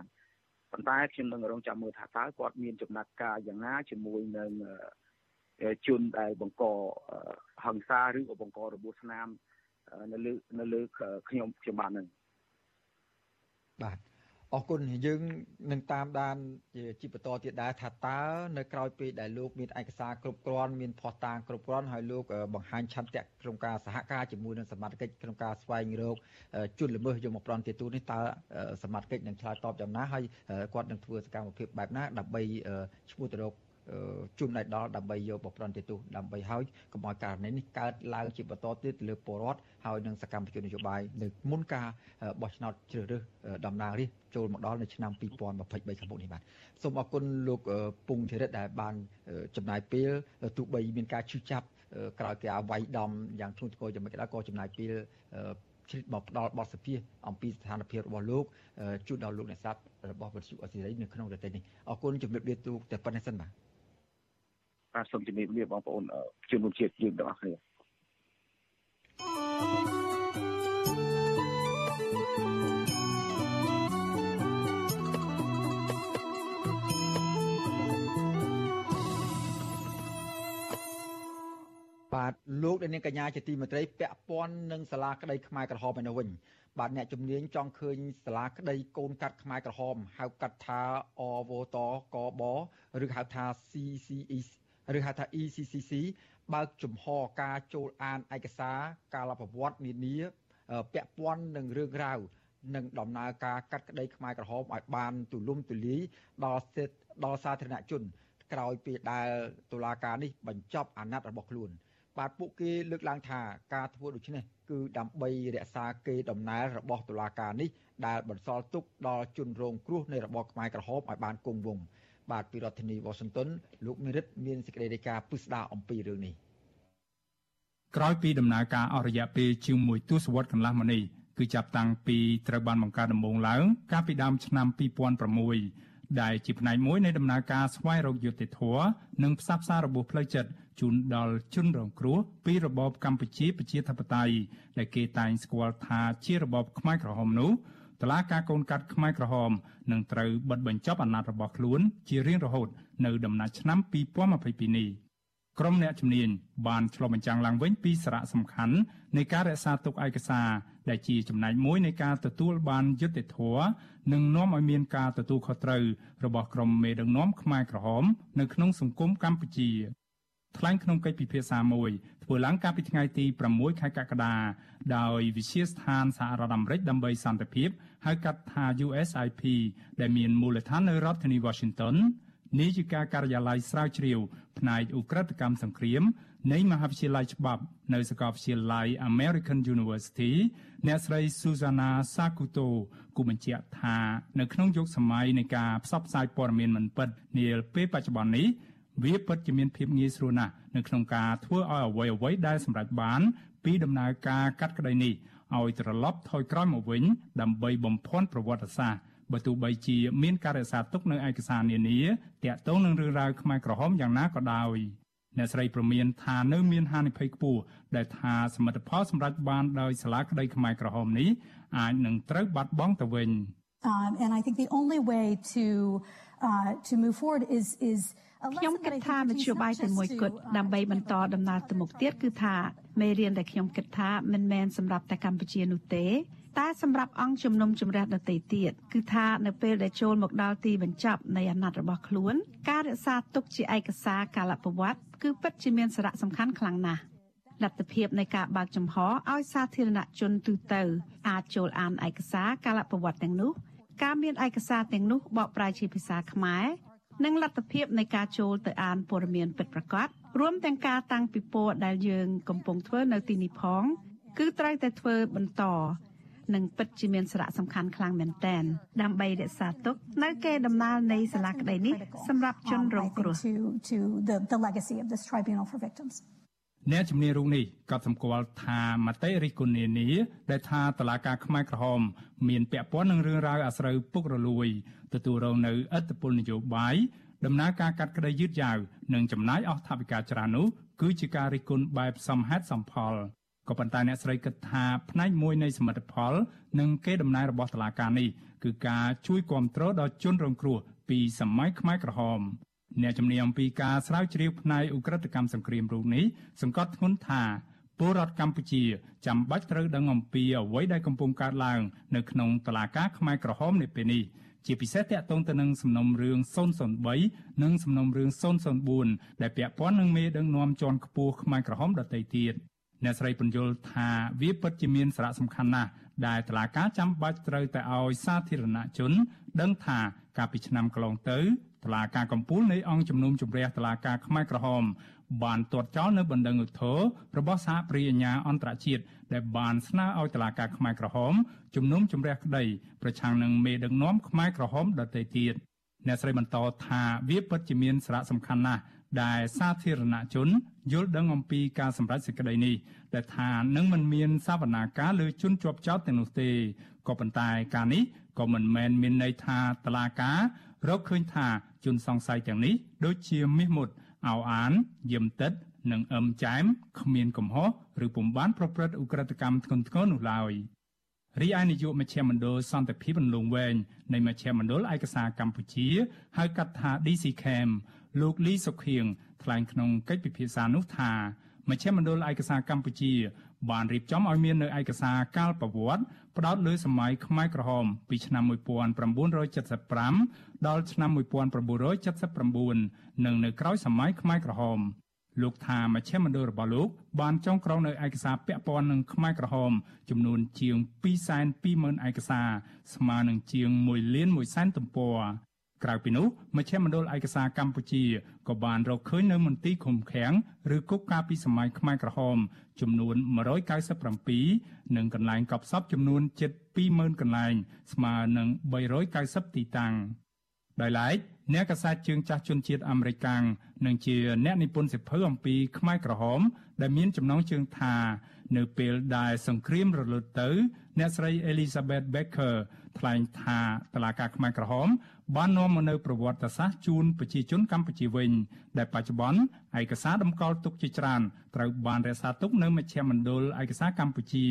ប៉ុន្តែខ្ញុំនឹងរងចាំមើលថាតើគាត់មានចំណាត់ការយ៉ាងណាជាមួយនឹងជនដែលបង្កហិង្សាឬក៏បង្ករបួសស្នាមនៅលើនៅលើខ្ញុំខ្ញុំបាននឹងបាទ អរគុណយើងនឹងតាមដានជាបន្តទៀតដែរថាតើនៅក្រោយពេលដែលលោកមានឯកសារគ្រប់គ្រាន់មានភស្តុតាងគ្រប់គ្រាន់ហើយលោកបង្ហាញឆន្ទៈក្នុងការសហការជាមួយនឹងសមាជិកក្នុងការស្វែងរកជនល្មើសយកមកប្រន់ទាទូនេះតើសមាជិកនឹងឆ្លើយតបយ៉ាងណាហើយគាត់នឹងធ្វើសកម្មភាពបែបណាដើម្បីឈ្មោះទៅរក ជូនឲ្យដល់ដើម្បីយកបប្រន្ទាទោសដើម្បីឲ្យកុំឲ្យករណីនេះកើតឡើងជាបន្តទៀតទៅលើពលរដ្ឋហើយនឹងសកម្មជននយោបាយនៅមុនការបោះឆ្នោតជ្រើសរើសតំណាងរាស្ត្រចូលមកដល់នៅឆ្នាំ2023ខាងមុខនេះបាទសូមអរគុណលោកពងធិរិតដែលបានចំណាយពេលទោះបីមានការឈឺចាប់ក្រោយការវាយដំយ៉ាងធ្ងន់ធ្ងរយ៉ាងម៉េចក៏ដោយក៏ចំណាយពេលឆ្លៀតមកផ្ដល់បទសភាអំពីស្ថានភាពរបស់លោកជូនដល់លោកអ្នកស្ដាប់របស់វិទ្យុអស៊ីសេរីនៅក្នុងប្រទេសនេះអរគុណជំរាបលាទូតែប៉ុណ្្នេះសិនបាទ បាទសូមជំរាបលាបងប្អូនជនរួមជាតិយើងទាំងអស់គ្នាបាទលោកនាងកញ្ញាជាទីមេត្រីពាក់ព័ន្ធនឹងសាលាក្តីខ្មែរក្រហមឯនោះវិញបាទអ្នកជំនាញចង់ឃើញសាលាក្តីកូនកាត់ខ្មែរក្រហមហៅកាត់ថាអវតកបឬហៅថា CCE ឬហៅថា ECCC បើកជំហរការចូលអានឯកសារការលប្រវត្តិនានាពាក់ព័ន្ធនឹងរឿងរ៉ាវនិងដំណើរការកាត់ក្តីខ្មែរក្រហមឲ្យបានទូលំទូលាយដល់សិទ្ធដល់សាធារណជន ក្រោយពីដែលតុលាការនេះបញ្ចប់អាណត្តិរបស់ខ្លួន បាទពួកគេលើកឡើងថាការធ្វើដូច្នេះគឺដើម្បីរក្សាកេរដំណែលរបស់តុលាការនេះដែលបន្សល់ទុកដល់ជនរងគ្រោះនៃរបបខ្មែរក្រហមឲ្យបានគង់វង្ស បាទពីរដ្ឋធានីវ៉ាស៊ីនតោនលោកមេរិតមានសេចក្តីរាយការណ៍ពិស្ដារអំពីរឿងនេះក្រោយពីដំណើរការអស់រយៈពេលជាង1ទសវត្សរ៍កន្លះមកនេះគឺចាប់តាំងពីត្រូវបានបង្កើតដំបូងឡើង កាលពីដើមឆ្នាំ2006ដែលជាផ្នែកមួយនៃដំណើរការស្វែងរកយុត្តិធម៌និងផ្សះផ្សារបួសផ្លូវចិត្តជូនដល់ជនរងគ្រោះពីរបបកម្ពុជាប្រជាធិបតេយ្យដែលគេតែងស្គាល់ថាជារបបខ្មែរក្រហមនោះ តឡាការកូនកាត់ខ្មែរក្រហមនឹងត្រូវបិទបញ្ចប់អាណត្តិរបស់ខ្លួន ជារៀងរហូត នៅដំណាច់ឆ្នាំ2022នេះក្រុមអ្នកជំនាញបានឆ្លុះបញ្ចាំងឡើងវិញពីសារៈសំខាន់នៃការរក្សាទុកឯកសារដែលជាចំណែកមួយនៃការទទួលបានយុត្តិធម៌និងនាំឲ្យមានការទទួលខុសត្រូវរបស់ក្រុមមេដឹកនាំខ្មែរក្រហម នៅក្នុងសង្គមកម្ពុជាថ្លែងក្នុងកិច្ចពិភាក្សាមួយធ្វើឡើងកាលពីថ្ងៃទី6ខែកក្កដាដោយវិជាស្ថានសហរដ្ឋអាមេរិកដើម្បីសន្តិភាព ហៅកាត់ថា USIP ដែលមានមូលដ្ឋាននៅរដ្ឋធានី Washington នាយិកាការិយាល័យស្រាវជ្រាវផ្នែកឧក្រិដ្ឋកម្មសង្គ្រាមនៃមហាវិទ្យាល័យច្បាប់នៅសាកលវិទ្យាល័យ American University អ្នកស្រី Susanna Sakuto គូបញ្ជាក់ថានៅក្នុងយុគសម័យនៃការផ្សព្វផ្សាយព័ត៌មានមិនពិតនាពេលបច្ចុប្បន្ននេះវាពិតជាមានភាពងាយស្រួលណាស់នៅក្នុងការធ្វើឲ្យអ្វីអ្វីដែលសម្រេចបានពីដំណើរការកាត់ក្តីនេះ ឲ្យត្រឡប់ថយក្រោយមកវិញដើម្បីបំភាន់ប្រវត្តិសាស្ត្របើទោះបីជាមានការរក្សាទុកនៅឯកសារនានាតាក់ទងនឹងរឿងរ៉ាវខ្មែរក្រហមយ៉ាងណាក៏ដោយអ្នកស្រីប្រមានថានៅមានហានិភ័យខ្ពស់ដែលថាសមិទ្ធផលសម្រាប់បានដោយសាលាក្តីខ្មែរក្រហមនេះអាចនឹងត្រូវបាត់បង់ទៅវិញ Um, and I think the only way to uh, to move forward is is ខ្ញុំគិតថាមធ្យោបាយតែមួយគត់ដើម្បីបន្តដំណើរទៅមុខទៀតគឺថាមេរៀនដែលខ្ញុំគិតថាមិនមែនសម្រាប់តែកម្ពុជានោះទេតែសម្រាប់អង្គជំនុំជម្រះដទៃទៀតគឺថានៅពេលដែលចូលមកដល់ទីបញ្ចប់នៃអាណត្តិរបស់ខ្លួន ការរក្សាទុកជាឯកសារកាលប្រវត្តិគឺពិតជាមានសារៈសំខាន់ខ្លាំងណាស់លទ្ធភាពនៃការបើកចំហឲ្យសាធារណជនទូទៅ អាចចូលអានឯកសារកាលប្រវត្តិទាំងនោះ ការមានឯកសារទាំងនោះបកប្រែជាភាសាខ្មែរ និងលទ្ធភាពនៃការចូលទៅអានព័ត៌មានពិតប្រាកដរួមទាំងការតាំងពិព័រណ៍ដែលយើងកំពុងធ្វើនៅទីនេះផង គឺត្រូវតែធ្វើបន្តនិងពិតជាមានសារៈសំខាន់ខ្លាំងមែនទែនដើម្បីរក្សាទុកនៅកេរដំណែលនៃសាលាក្តីនេះសម្រាប់ជនរងគ្រោះ to the the legacy of this tribunal for victims អ្នកជំនាញរូបនេះក៏សម្គាល់ថាមតិរិះគន់នានាដែលថាតឡាការខ្មែរក្រហម មានពាក់ព័ន្ធនឹងរឿងរ៉ាវអាស្រូវពុករលួយទទួលរងនៅឥទ្ធិពលនយោបាយដំណើរការកាត់ក្តីយឺតយ៉ាវនិងចំណាយអស់ថវិកាច្រើននោះគឺជាការរិះគន់បែបសមហេតុសមផលក៏ប៉ុន្តែអ្នកស្រីគិតថាផ្នែកមួយនៃសមិទ្ធផល និងគេដំណើររបស់តឡាការនេះគឺការជួយគ្រប់គ្រងដល់ជនរងគ្រោះពីសម័យខ្មែរក្រហម អ្នកជំនាញអំពីការស្រាវជ្រាវផ្នែកឧក្រិដ្ឋកម្មសង្គ្រាមរូបនេះសង្កត់ធ្ងន់ថាពលរដ្ឋកម្ពុជាចាំបាច់ត្រូវដឹងអំពីអ្វីដែលកំពុងកើតឡើងនៅក្នុងតឡាការខ្មែរក្រហមនាពេលនេះជាពិសេសតាក់ទងទៅនឹងសំណុំរឿង003និងសំណុំរឿង004ដែលពាក់ព័ន្ធនឹងមេដឹកនាំជាន់ខ្ពស់ខ្មែរក្រហមដទៃទៀតអ្នកស្រីពន្យល់ថាវាពិតជាមានសារៈសំខាន់ណាស់ ដែលតឡាការចាំបាច់ត្រូវតែឲ្យសាធារណជន ដឹងថាកាលពីឆ្នាំកន្លងទៅតឡាការកម្ពុជានៃអង្គជំនុំជម្រះតឡាការខ្មែរក្រហមបានទាត់ចោលនៅបណ្ដឹងឧទ្ធររបស់សហប្រិយអាញាអន្តរជាតិដែលបានស្នើឲ្យតឡាការខ្មែរក្រហមជំនុំជម្រះក្តីប្រឆាំងនឹងមេដឹកនាំខ្មែរក្រហមដទៃទៀតអ្នកស្រីបន្តថាវាពិតជាមានសារៈសំខាន់ណាស់ ដែលសាធារណជនយល់ដឹងអំពីការសម្រេចសេចក្តីនេះដែលថានឹងមិនមានសវនាការលើជនជាប់ចោតទាំងនោះទេក៏ប៉ុន្តែការនេះក៏មិនមែនមានន័យថាតឡាការរកឃើញថាជនសង្ស័យទាំងនេះដូចជាមាសមុតអោអានយឹមទឹកនិងអឹមចែមគ្មានកំហុសឬពុំបានប្រព្រឹត្តឧក្រិដ្ឋកម្មធ្ងន់ធ្ងរនោះឡើយរីឯនាយកមជ្ឈមណ្ឌលសន្តិភាពអន្លង់វែងនៃមជ្ឈមណ្ឌលឯកសារកម្ពុជាហៅកាត់ថា DCCAM លោកលីសុខៀងថ្លែងក្នុងកិច្ចពិភាក្សានោះថាមជ្ឈមណ្ឌលឯកសារកម្ពុជា បានរៀបចំឲ្យមាននៅឯកសារកាលប្រវត្តិផ្ដោតលើសម័យខ្មែរក្រហមពីឆ្នាំ1975ដល់ឆ្នាំ1979និងនៅក្រោយសម័យខ្មែរក្រហមលោកថាមជ្ឈមណ្ឌលរបស់លោកបានចងក្រងនៅឯកសារពាក់ព័ន្ធនឹងខ្មែរក្រហមចំនួនជាង220,000ឯកសារស្មើនឹងជាង1លាន1សែនទំព័រ ក្រៅពីនោះមជ្ឈមណ្ឌលឯកសារកម្ពុជាក៏បានរកឃើញនៅមន្ទីរឃុំឃាំងឬគុកកាលពីសម័យខ្មែរក្រហម ចំនួន197និងកន្លែងកប់សពចំនួនជិត20000កន្លែង ស្មើនឹង390ទីតាំងដោយឡែកអ្នកកាសែតជើងចាស់ជនជាតិអាមេរិកាំងនិងជាអ្នកនិពន្ធសៀវភៅអំពីខ្មែរក្រហម ដែលមានចំណងជើងថា នៅពេលដែលសង្គ្រាមរលត់ទៅ អ្នកស្រី Elizabeth Becker ថ្លែងថាតឡាការខ្មែរក្រហម បាននាំមកនូវប្រវត្តិសាស្ត្រជូនប្រជាជនកម្ពុជាវិញ ដែលបច្ចុប្បន្នឯកសារតម្កល់ទុកជាច្រើនត្រូវបានរក្សាទុកនៅមជ្ឈមណ្ឌលឯកសារកម្ពុជា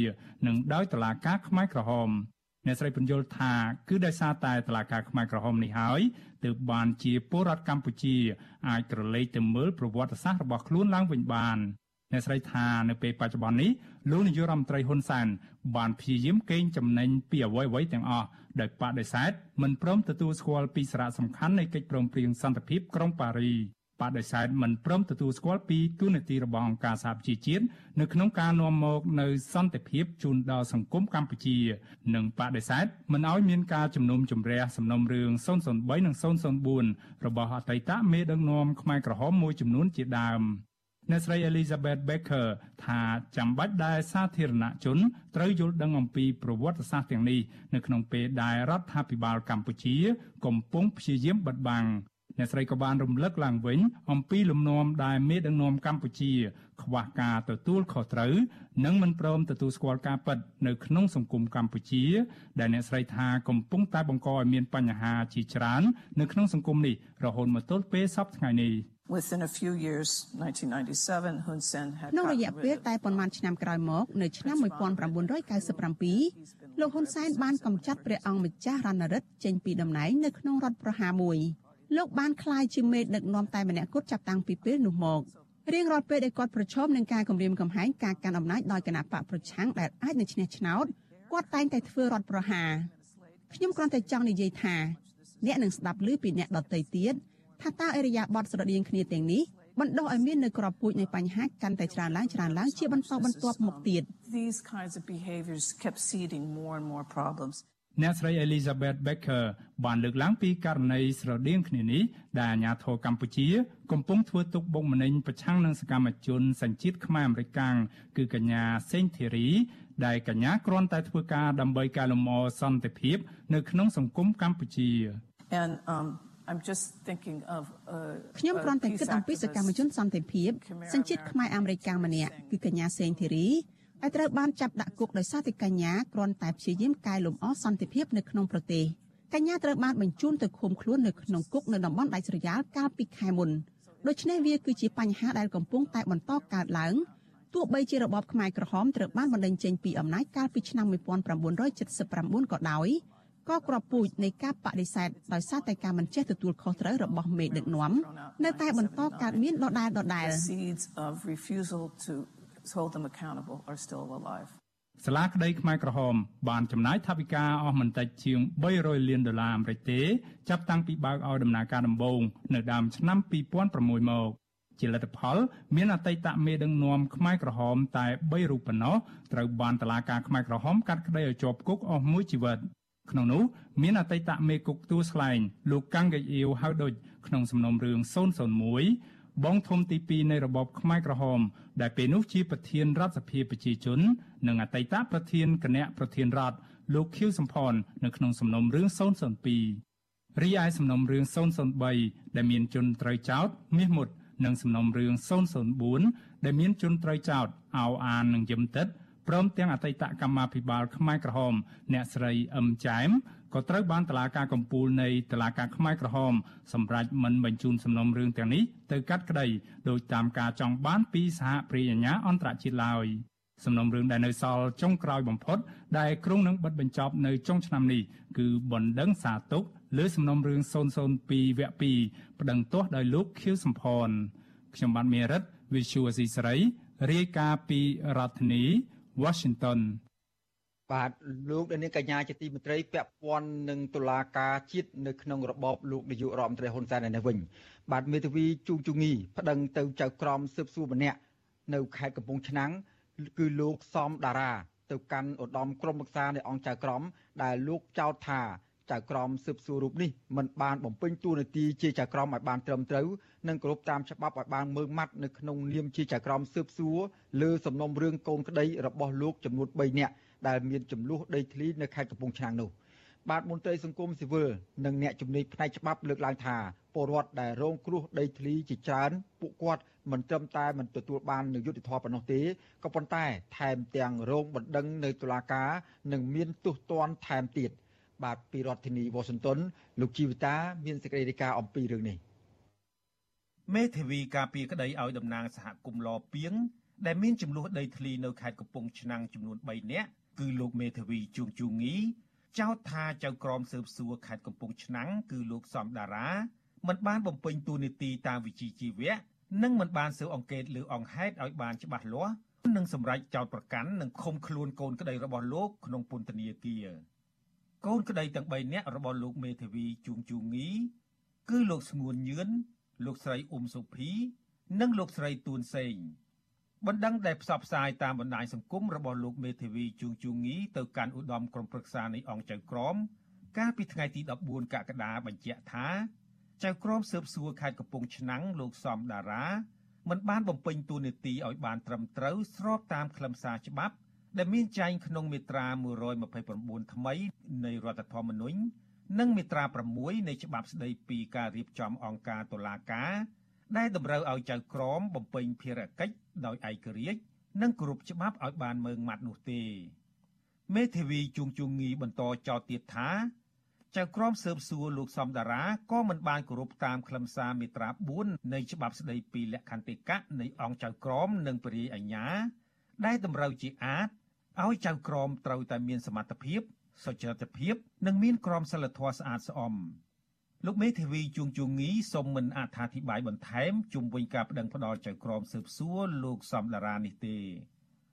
និងដោយតឡាការខ្មែរក្រហមអ្នកស្រីពន្យល់ថាគឺដោយសារតែតឡាការខ្មែរក្រហមនេះហើយទើបបានជាពលរដ្ឋកម្ពុជា អាចក្រឡេកទៅមើលប្រវត្តិសាស្ត្ររបស់ខ្លួនឡើងវិញបានអ្នកស្រីថានៅពេលបច្ចុប្បន្ននេះ លោកនាយករដ្ឋមន្ត្រីហ៊ុនសែនបានព្យាយាមកេងចំណេញពីអ្វីៗទាំងអស់ដោយបដិសេធមិនព្រមទទួលស្គាល់ពីសារៈសំខាន់នៃកិច្ចព្រមព្រៀងសន្តិភាពក្រុងប៉ារីបដិសេធមិនព្រមទទួលស្គាល់ពីទូនាទីរបស់អង្គការសហប្រជាជាតិនៅក្នុងការនាំមកនៅសន្តិភាពជូនដល់សង្គមកម្ពុជា និងបដិសេធមិនឲ្យមានការជំនុំជម្រះសំណុំរឿង003និង004របស់អតីតមេដឹកនាំខ្មែរក្រហមមួយចំនួនជាដើម អ្នកស្រី Elizabeth Becker ថាចាំបាច់ដែលសាធារណជនត្រូវយល់ដឹងអំពីប្រវត្តិសាស្ត្រទាំងនេះនៅក្នុងពេលដែលរដ្ឋាភិបាលកម្ពុជា កំពុងព្យាយាមបិទបាំងអ្នកស្រីក៏បានរំលឹកឡើងវិញអំពីលំនាំដែលមេដឹកនាំកម្ពុជា ខ្វះការទទួលខុសត្រូវនិងមិនព្រមទទួលស្គាល់ការពិតនៅក្នុងសង្គមកម្ពុជា ដែលអ្នកស្រីថាកំពុងតែបង្កឲ្យមានបញ្ហាជាច្រើននៅក្នុងសង្គមនេះរហូតមកទល់ពេលសប្តាហ៍ថ្ងៃនេះ Within a few years 1997 Hun Sen had ក្នុងរយៈពេលតែប៉ុន្មានឆ្នាំក្រោយមក នៅឆ្នាំ1997លោកហ៊ុនសែនបានកំចាត់ព្រះអង្គម្ចាស់រណរិទ្ធចេញពីតំណែងនៅក្នុងរដ្ឋប្រហារមួយលោកបានក្លាយជាមេដឹកនាំតែម្នាក់គត់ចាប់តាំងពីពេលនោះមករៀងរាល់ពេលដែលគាត់ប្រឈមនឹងការគំរាមកំហែងការកាន់អំណាចដោយគណៈបកប្រឆាំងដែលអាចនឹងឈ្នះឆ្នោតគាត់តែងតែធ្វើរដ្ឋប្រហារខ្ញុំគ្រាន់តែចង់និយាយថា អ្នកនឹងស្ដាប់ឮពីអ្នកដទៃទៀត ថាតើអរិយាប័ត្រស្រដៀងគ្នាទាំងនេះបណ្ដោះឲ្យមាននៅក្របពូជនៃបញ្ហាកាន់តែច្រើនឡើងច្រើនឡើងជាបន្តបន្ទាប់មកទៀត These kinds of behaviors kept seeding more and more problems អ្នកស្រី Elizabeth Becker បានលើកឡើងពីករណីស្រដៀងគ្នានេះដែលអាញាធរកម្ពុជា កំពុងធ្វើទុកបុកម្នេញប្រឆាំងនឹងសកម្មជនសញ្ជាតិខ្មែរអាមេរិកាំងគឺកញ្ញាសេងធីរីដែលកញ្ញាគ្រាន់តែធ្វើការដើម្បីកែលម្អសន្តិភាព នៅក្នុងសង្គមកម្ពុជា And um I'm just thinking of ខ្ញុំគ្រាន់តែគិតអំពីសកម្មជនសន្តិភាពសញ្ជាតិខ្មែរអាមេរិកាំងម្នាក់គឺកញ្ញាសេងធីរីដែលត្រូវបានចាប់ដាក់គុកដោយសារតែកញ្ញាគ្រាន់តែព្យាយាមកែលម្អសន្តិភាពនៅក្នុងប្រទេសកញ្ញាត្រូវបានបញ្ជូនទៅឃុំខ្លួននៅក្នុងគុកនៅតំបន់ដាច់ស្រយាលកាលពីខែមុនដូច្នេះវាគឺជាបញ្ហាដែលកំពុងតែបន្តកើតឡើងទោះបីជារបបខ្មែរក្រហមត្រូវបានបណ្តេញចេញពីអំណាចកាលពីឆ្នាំ1979ក៏ដោយ ក៏ក្របពូជនៃការបដិសេធដោយសារតែការមិនចេះទទួលខុសត្រូវរបស់មេដឹកនាំនៅតែបន្តកើតមានដដែលដដែល hold them accountable are still alive សាលាក្តីខ្មែរក្រហមបានចំណាយថវិកាអស់មិនតិចជាង300លានដុល្លារអាមេរិកទេចាប់តាំងពីបើកឲ្យដំណើរការដំបូងនៅដើមឆ្នាំ2006មកជាលទ្ធផល មានអតីតមេដឹកនាំខ្មែរក្រហមតែ3រូបប៉ុណ្ណោះត្រូវបានតុលាការខ្មែរក្រហមកាត់ក្តីឲ្យជាប់គុកអស់មួយជីវិត ក្នុងនោះមានអតីតមេគុកទួលស្លែងលោកកាំងកៃអ៊ីវហៅដូចក្នុងសំណុំរឿង001បងធំទី2នៃរបបខ្មែរក្រហម ដែលពេលនោះជាប្រធានរដ្ឋសភាប្រជាជន និងអតីតប្រធានគណៈប្រធានរដ្ឋលោកខៀវសំផននៅក្នុងសំណុំរឿង002រីឯសំណុំរឿង003ដែលមានជនត្រូវចោទមាសមុត និងសំណុំរឿង004ដែលមានជនត្រូវចោទអោអាននិងយឹមទឹក ព្រមទាំងអតីតកម្មាភិបាលខ្មែរក្រហម អ្នកស្រីអឹមចែមក៏ត្រូវបានតុលាការកំពូលនៃតុលាការខ្មែរក្រហមសម្រេចមិនបញ្ជូនសំណុំរឿងទាំងនេះទៅកាត់ក្តីដោយតាមការចង់បានពីសហព្រាយអាជ្ញាអន្តរជាតិឡើយសំណុំរឿងដែលនៅសល់ចុងក្រោយបំផុត ដែលក្រុងនឹងបិទបញ្ចប់នៅចុងឆ្នាំនេះគឺបណ្ដឹងសាទុកលើសំណុំរឿង002វគ្គ2ប្តឹងទាស់ដោយលោកខៀវសំផនខ្ញុំបានមេរិត Visual C ស្រីរាយការណ៍ពីរដ្ឋធានី Washington បាទលោកនាងកញ្ញាជាទីមេត្រីពាក់ព័ន្ធនឹងតុលាការជាតិនៅក្នុងរបបលោកនាយករដ្ឋមន្ត្រីហ៊ុនសែននេះវិញបាទមេធាវីជូងជូងីប្តឹងទៅចៅក្រមស៊ើបសួរម្នាក់នៅខេត្តកំពង់ឆ្នាំងគឺលោកសំដារាទៅកាន់ឧត្តមក្រុមប្រឹក្សានៃអង្គចៅក្រមដែលលោកចោទថា ចៅក្រមស៊ើបសួររូបនេះមិនបានបំពេញតួនាទីជាចៅក្រមឲ្យបានត្រឹមត្រូវនិងគោរពតាមច្បាប់ឲ្យបានមើងម៉ាត់នៅក្នុងនាមជាចៅក្រមស៊ើបសួរលើសំណុំរឿងកូនក្តីរបស់លោកចំនួន3នាក់ដែលមានចំនួនដីធ្លីនៅខេត្តកំពង់ឆ្នាំងនោះបាទមន្ត្រីសង្គមស៊ីវិលនិងអ្នកជំនាញផ្នែកច្បាប់លើកឡើងថាពលរដ្ឋដែលរងគ្រោះដីធ្លីជាច្រើនពួកគាត់មិនត្រឹមតែមិនទទួលបាននូវយុត្តិធម៌ប៉ុណ្ណោះទេក៏ប៉ុន្តែថែមទាំងរងបណ្ដឹងនៅតុលាការនិងមានទោសទណ្ឌថែមទៀត បាទពីរដ្ឋធានីវ៉ាស៊ីនតោនលោកជីវិតាមានសេចក្តីរាយការណ៍អំពីរឿងនេះមេធាវីការពីក្តីឲ្យតំណាងសហគមន៍លពៀងដែលមានចំនួនដីធ្លីនៅខេត្តកំពង់ឆ្នាំងចំនួន3នាក់គឺលោកមេធាវីជួងជូងីចោទថាចៅក្រមស៊ើបសួរខេត្តកំពង់ឆ្នាំងគឺលោកសំដារាមិនបានបំពេញតួនាទីតាមវិជ្ជាជីវៈនិងមិនបានស៊ើបអង្កេតលើអង្គហេតុឲ្យបានច្បាស់លាស់និងសម្រេចចោទប្រកាន់និងឃុំខ្លួនកូនក្តីរបស់លោកក្នុងពន្ធនាគារ កូនក្តីទាំង3នាក់របស់លោកមេធាវីជួងជូងីគឺលោកស្ងួនញឿនលោកស្រីអ៊ុំសុភី និងលោកស្រីទួនសេងបណ្ដឹងដែលផ្សព្វផ្សាយតាមបណ្ដាញសង្គមរបស់លោកមេធាវីជួងជូងីទៅកាន់ឧត្តមក្រុមប្រឹក្សានៃអង្គចៅក្រម កាលពីថ្ងៃទី14កក្កដាបញ្ជាក់ថាចៅក្រមស៊ើបសួរខេត្តកំពង់ឆ្នាំងលោកសំដារាមិនបានបំពេញតួនាទីឲ្យបានត្រឹមត្រូវស្របតាមខ្លឹមសារច្បាប់ ដែលមានចែងក្នុងមាត្រា129ថ្មីនៃរដ្ឋធម្មនុញ្ញនិងមាត្រា6នៃច្បាប់ស្តីពីការរៀបចំអង្គការតុលាការដែលតម្រូវឲ្យចៅក្រមបំពេញភារកិច្ចដោយឯករាជ្យនិងគោរពច្បាប់ឲ្យបានមើងម៉ាត់នោះទេមេធាវីជួងជុងងីបន្តចោទទៀតថាចៅក្រមស៊ើបសួរលោកសំដារាក៏មិនបានគោរពតាមខ្លឹមសារមាត្រា4នៃច្បាប់ស្តីពីលក្ខន្តិកៈនៃអង្គចៅក្រមនិងពរាយអាជ្ញាដែលតម្រូវជាអាច ឲ្យចៅក្រមត្រូវតែមានសមត្ថភាពសុចរិតភាពនិងមានក្រមសីលធម៌ស្អាតស្អំលោកមេធាវីជួងជងងីសូមមិនអត្ថាធិប្បាយបន្ថែមជុំវិញការប្តឹងផ្តល់ចៅក្រមស៊ើបសួរលោកសំដារានេះទេ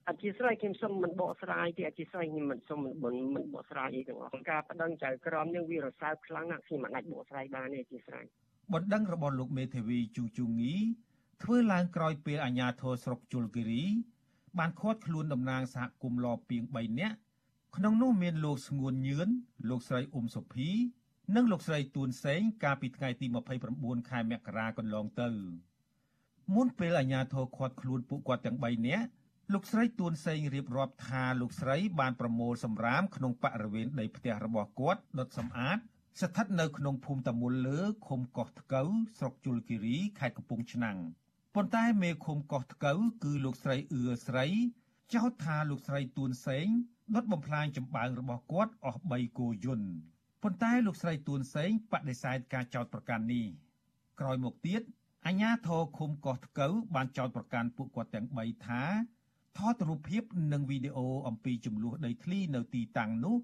អធិស្ឋានខ្ញុំសូមមិនបកស្រាយទេអធិស្ឋានខ្ញុំមិនសូមមិនមិនបកស្រាយអីទាំងអស់ការប្តឹងចៅក្រមនឹងវារសើបខ្លាំងណាស់ខ្ញុំមិនអាចបកស្រាយបានទេអធិស្ឋានបណ្ដឹងរបស់លោកមេធាវីជួងជងងីធ្វើឡើងក្រោយពេលអាជ្ញាធរស្រុកជលគិរី បានឃាត់ខ្លួនតំណាងសហគមន៍លពីង3នាក់ក្នុងនោះមានលោកស្ងួនញឿនលោកស្រីអ៊ុំសុភី និងលោកស្រីទួនសេងកាលពីថ្ងៃទី29ខែមករាកន្លងទៅមុនពេលអាជ្ញាធរឃាត់ខ្លួនពួកគាត់ទាំង3នាក់លោកស្រីទួនសេងរៀបរាប់ថាលោកស្រីបានប្រមូលសម្រាមក្នុងបរិវេណដីផ្ទះរបស់គាត់ដុតសម្អាតស្ថិតនៅក្នុងភូមិតមូលលើឃុំកោះថ្កូវស្រុកជលគិរីខេត្តកំពង់ឆ្នាំង ប៉ុន្តែមេឃុំកោះថ្កូវគឺលោកស្រីអឿស្រីចោទថាលោកស្រីទួនសេងដុតបំផ្លាញចម្បាំងរបស់គាត់អស់3គោយន្តប៉ុន្តែលោកស្រីទួនសេងបដិសេធការចោទប្រកាន់នេះក្រោយមកទៀតអាជ្ញាធរឃុំកោះថ្កូវបានចោទប្រកាន់ពួកគាត់ទាំង3ថាថតរូបភាពនិងវីដេអូអំពីចំនួនដីធ្លីនៅទីតាំងនោះ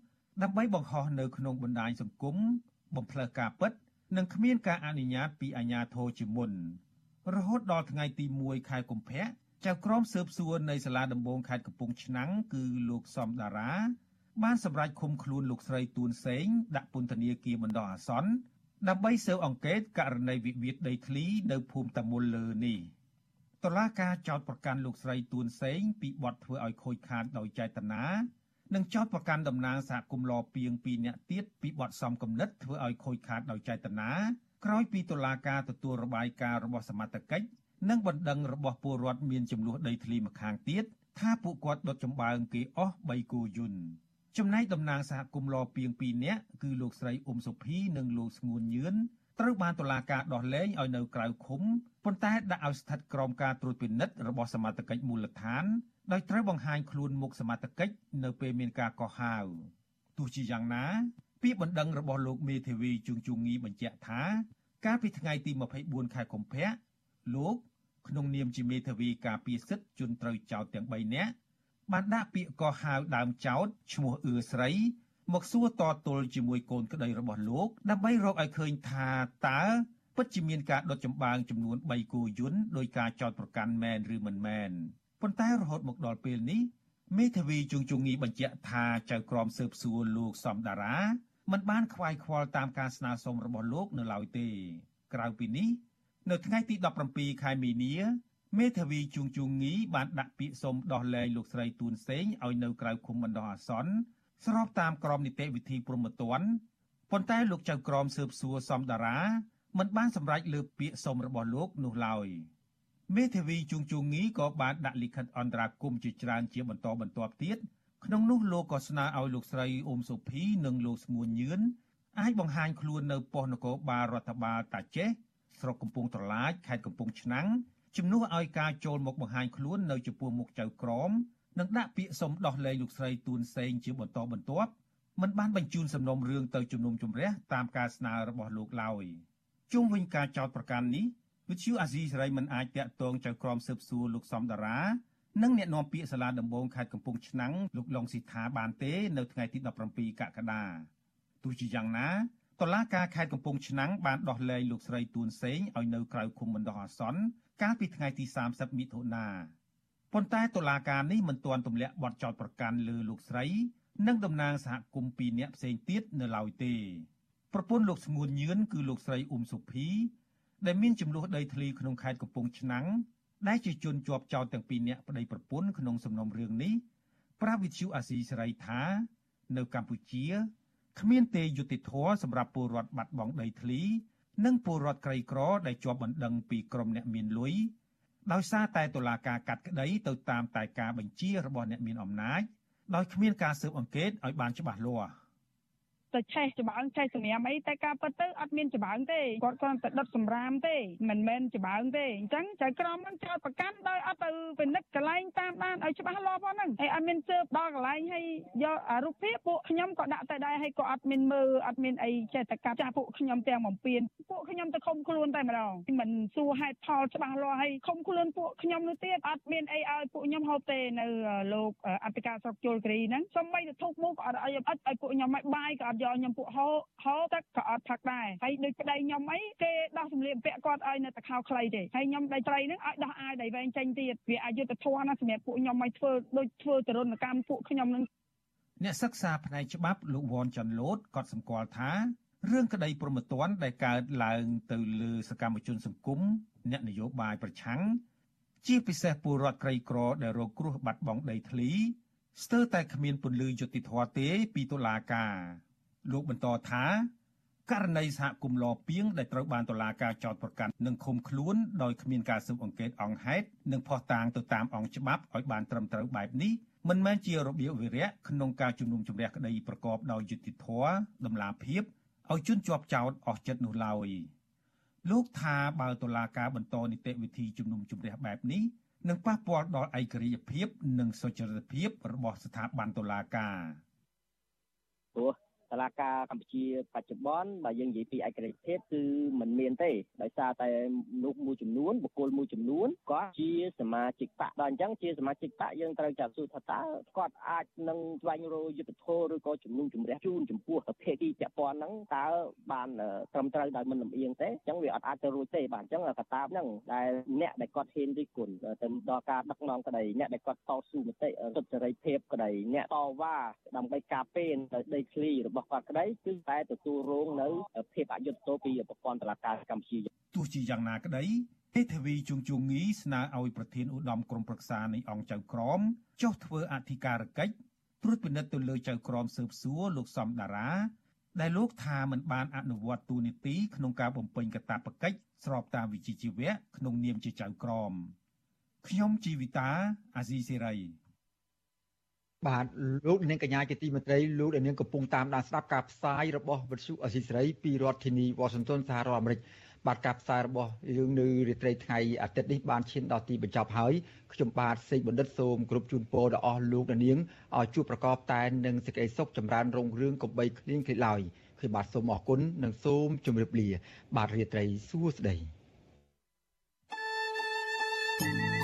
ដើម្បីបង្ហោះនៅក្នុងបណ្ដាញសង្គមបំភ្លឺការពិត និងគ្មានការអនុញ្ញាតពីអាជ្ញាធរជាមុន រហូតដល់ថ្ងៃទី1ខែកុម្ភៈចៅក្រមស៊ើបសួរនៃសាលាដំបងខេត្តកំពង់ឆ្នាំងគឺលោកសំដារា បានសម្រេចឃុំខ្លួនលោកស្រីទួនសេងដាក់ពន្ធនាគារបណ្ដោះអាសន្នដើម្បីស៊ើបអង្កេតករណីវិវាទដីធ្លីនៅភូមិតាមុលលើនេះតុលាការចោទប្រកាន់លោកស្រីទួនសេងពីបទធ្វើឲ្យខូចខាតដោយចេតនានិងចោទប្រកាន់តំណាងសហគមន៍លពីង2នាក់ទៀតពីបទសំគំនិតធ្វើឲ្យខូចខាតដោយចេតនា ក្រោយពីតុលាការទទួលរបាយការណ៍របស់សមត្ថកិច្ចនិងបណ្ដឹងរបស់ពលរដ្ឋមានចំនួនដីធ្លីម្ខាងទៀតថាពួកគាត់ដុតចម្បើងគេអស់3គូយន្តចំណែកតំណាងសហគមន៍លពីង2នាក់គឺលោកស្រីអ៊ុំសុភីនិងលោកស្ងួនញឿនត្រូវបានតុលាការដោះលែងឲ្យនៅក្រៅឃុំប៉ុន្តែដាក់ឲ្យស្ថិតក្រោមការត្រួតពិនិត្យរបស់សមត្ថកិច្ចមូលដ្ឋានដោយត្រូវបង្ហាញខ្លួនមុខសមត្ថកិច្ចនៅពេលមានការកោះហៅទោះជាយ៉ាងណា ពាក្យបណ្ដឹងរបស់លោកមេធាវីជួងជុងងីបញ្ជាក់ថា កាលពីថ្ងៃទី24ខែកុម្ភៈលោកក្នុងនាមជាមេធាវីការពារសិទ្ធិជនត្រូវចោទទាំង3នាក់បានដាក់ពាក្យកោះហៅដើមចោទឈ្មោះអឿស្រីមកសួរតទល់ជាមួយកូនក្តីរបស់លោកដើម្បីរកឲ្យឃើញថាតើពិតជាមានការដុតចម្បាំងចំនួន3គូយន្តដោយការចោទប្រកាន់មែនឬមិនមែនប៉ុន្តែរហូតមកដល់ពេលនេះមេធាវីជួងជងងីបញ្ជាក់ថាចៅក្រមស៊ើបសួរលោកសំដារា មិនបានខ្វាយខ្វល់តាមការស្នើសុំរបស់លោកនៅឡើយទេ ក្រៅពីនេះ នៅថ្ងៃទី17ខែមីនាមេធាវីជួងជងងីបានដាក់ពាក្យសុំដោះលែងលោកស្រីទួនសេងឲ្យនៅក្រៅឃុំបណ្ដោះអាសន្នស្របតាមក្រមនីតិវិធីព្រហ្មទណ្ឌប៉ុន្តែលោកចៅក្រមស៊ើបសួរសំដារាមិនបានសម្រេចលើពាក្យសុំរបស់លោកនោះឡើយមេធាវីជួងជងងីក៏បានដាក់លិខិតអន្តរាគមន៍ជាច្រើនជាបន្តបន្ទាប់ទៀត ក្នុងនោះលោកក៏ស្នើឲ្យលោកស្រីអ៊ុំសុភីនិងលោកស្ងួនញឿនអាចបង្ហាញខ្លួននៅប៉ុស្តិ៍នគរបាលរដ្ឋបាលតាចេះស្រុកកំពង់ត្រឡាចខេត្តកំពង់ឆ្នាំងជំនួសឲ្យការចូលមកបង្ហាញខ្លួននៅចំពោះមុខចៅក្រមនិងដាក់ពាក្យសុំដោះលែងលោកស្រីទួនសេងជាបន្តបន្ទាប់មិនបានបញ្ជូនសំណុំរឿងទៅជំនុំជម្រះតាមការស្នើរបស់លោកឡើយជុំវិញការចោទប្រកាន់នេះវិទ្យុអាស៊ីសេរីមិនអាចតាក់ទងចៅក្រមស៊ើបសួរលោកសំដារា និងអ្នកនាំពាក្យសាលាដំបងខេត្តកំពង់ឆ្នាំងលោកឡុងស៊ីថាបានទេ នៅថ្ងៃទី17កក្កដាទោះជាយ៉ាងណាតឡាការខេត្តកំពង់ឆ្នាំងបានដោះលែងលោកស្រីទួនសេងឲ្យនៅក្រៅឃុំបណ្ដោះអាសន្នកាលពីថ្ងៃទី30មិថុនាប៉ុន្តែតុលាការនេះមិនទាន់ទម្លាក់បទចោទប្រកាន់លើលោកស្រី និងតំណាងសហគមន៍2នាក់ផ្សេងទៀតនៅឡើយទេប្រពន្ធលោកស្ងួនញឿនគឺលោកស្រីអ៊ុំសុភីដែលមានចំនួនដីធ្លីក្នុងខេត្តកំពង់ឆ្នាំង ដែលជាជនជាប់ចោទទាំងពីរនាក់ប្តីប្រពន្ធក្នុងសំណុំរឿងនេះប្រាវិទ្យុអាស៊ីសេរីថា នៅកម្ពុជាគ្មានទេយុតិធធសម្រាប់ពលរដ្ឋបាត់បង់ដីធ្លី និងពលរដ្ឋក្រីក្រដែលជាប់បណ្ដឹងពីក្រុមអ្នកមានលុយដោយសារតែតុលាការកាត់ក្តីទៅតាមតែការបញ្ជារបស់អ្នកមានអំណាចដោយគ្មានការស៊ើបអង្កេតឲ្យបានច្បាស់លាស់ ទៅឆេះច្បើងឆេះសម្រាមអីតែការពិតទៅអត់មានច្បើងទេគាត់គ្រាន់តែដុតសម្រាមទេមិនមែនច្បើងទេអញ្ចឹងចៅក្រមនឹងចោតប្រកាន់ដោយអត់ទៅពិនិត្យកន្លែងតាមដានឲ្យច្បាស់លាស់ផងហ្នឹងហើយអត់មានជើបដល់កន្លែងហើយយករូបភាពពួកខ្ញុំក៏ដាក់ទៅដែរហើយក៏អត់មានមើលអត់មានអីចេះតែកាប់ចាស់ពួកខ្ញុំទាំងបំពេញពួកខ្ញុំទៅខំខ្លួនតែម្ដងមិនសួរហេតុផលច្បាស់លាស់ហើយខំខ្លួនពួកខ្ញុំនោះទៀតអត់មានអីឲ្យពួកខ្ញុំហូបទេនៅលោកអធិការស្រុកជលគិរីហ្នឹងសូម្បីតែធុកមុខក៏អត់ឲ្យឲ្យពួកខ្ញុំឲ្យបាយក៏អត់យកខ្ញុំពួកហោហោទឹកក៏អត់ផឹកដែរហើយដូចប្តីខ្ញុំអីគេដោះសម្លៀកបំពាក់គាត់ឲ្យនៅតែខោខ្លីទេហើយខ្ញុំដៃត្រីហ្នឹងឲ្យដោះអាវដៃវែងចេញទៀតវាអយុត្តិធម៌ណាសម្រាប់ពួកខ្ញុំឲ្យធ្វើដូចធ្វើទរណកម្មពួកខ្ញុំហ្នឹងអ្នកសិក្សាផ្នែកច្បាប់លោកវ៉ាន់ចាន់ឡូតក៏សម្គាល់ថារឿងក្តីប្រមទ័នដែលកើតឡើងទៅលើសកម្មជនសង្គមអ្នកនយោបាយប្រឆាំងជាពិសេសពលរដ្ឋក្រីក្រដែលរងគ្រោះបាត់បង់ដីធ្លីស្ទើរតែគ្មានពន្លឺយុតិធធទេពីតុលាការ លោកបន្តថាករណីសហគមន៍លពីងដែលត្រូវបានតុលាការចោទប្រកាន់និងឃុំខ្លួនដោយគ្មានការស៊ើបអង្កេតអង្គហេតុនិងផុសតាងទៅតាមអង្គច្បាប់ឲ្យបានត្រឹមត្រូវបែបនេះមិនមែនជារបៀបវិរៈក្នុងការជំនុំជម្រះក្តីប្រកបដោយយុត្តិធម៌ដំណាភាពឲ្យជនជាប់ចោទអស់ចិត្តនោះឡើយលោកថាបើតុលាការបន្តនីតិវិធីជំនុំជម្រះបែបនេះនឹងប៉ះពាល់ដល់ឯករាជ្យភាព និងសុចរិតភាពរបស់ស្ថាប័នតុលាការព្រោះ តឡាការកម្ពុជាបច្ចុប្បន្នបើយើងនិយាយពីឯករាជ្យភាពគឺมันមានទេដោយសារតែមនុស្សមួយចំនួនបុគ្គលមួយចំនួនគាត់ជាសមាជិកបកដល់អញ្ចឹងជាសមាជិកបកយើងត្រូវចាប់សួរថាតើគាត់អាចនឹងស្វែងរកយុទ្ធធម៌ឬក៏ជំនុំជម្រះជូនចំពោះភាគីពាក់ព័ន្ធហ្នឹងតើបានត្រឹមត្រូវដោយមិនលំអៀងទេអញ្ចឹងវាអត់អាចទៅរួចទេបាទអញ្ចឹងកត្តាហ្នឹងដែលអ្នកដែលគាត់ហ៊ានរិះគន់ទៅដល់ការដឹកនាំក្តីអ្នកដែលគាត់តស៊ូមតិសិទ្ធិសេរីភាពក្តីអ្នកតវ៉ាដើម្បីការពារដីធ្លីរបស់របស់គាត់ក្តីគឺតែទទួលរងនៅភាពអយុត្តិធម៌ពីប្រព័ន្ធតុលាការកម្ពុជាទោះជាយ៉ាងណាក្តីទេធាវីជួងជួងងីស្នើឲ្យប្រធានឧត្តមក្រុមប្រឹក្សានៃអង្គចៅក្រមចុះធ្វើអធិការកិច្ចត្រួតពិនិត្យទៅលើចៅក្រមស៊ើបសួរលោកសំដារាដែលលោកថាមិនបានអនុវត្តទូនីតិក្នុងការបំពេញកាតព្វកិច្ចស្របតាមវិជ្ជាជីវៈក្នុងនាមជាចៅក្រមខ្ញុំជីវិតាអាស៊ីសេរី បាទលោកនាងកញ្ញាជាទីមេត្រីលោកនាងកំពុងតាមដានស្ដាប់ការផ្សាយរបស់វិទ្យុអស៊ីសេរីពីរដ្ឋធានីវ៉ាស៊ីនតោនសហរដ្ឋអាមេរិកបាទការផ្សាយរបស់យើងនៅរាត្រីថ្ងៃអាទិត្យនេះបានឈានដល់ទីបញ្ចប់ហើយខ្ញុំបាទសេកបណ្ឌិតសូមគ្រប់ជូនពរដល់អស់លោកនាងឲ្យជួបប្រកបតែនឹងសេចក្តីសុខចម្រើនរុងរឿងកំបីគ្លៀងគ្លេឡើយខ្ញុំបាទសូមអរគុណនិងសូមជម្រាបលា បាទរាត្រីសួស្តី thank you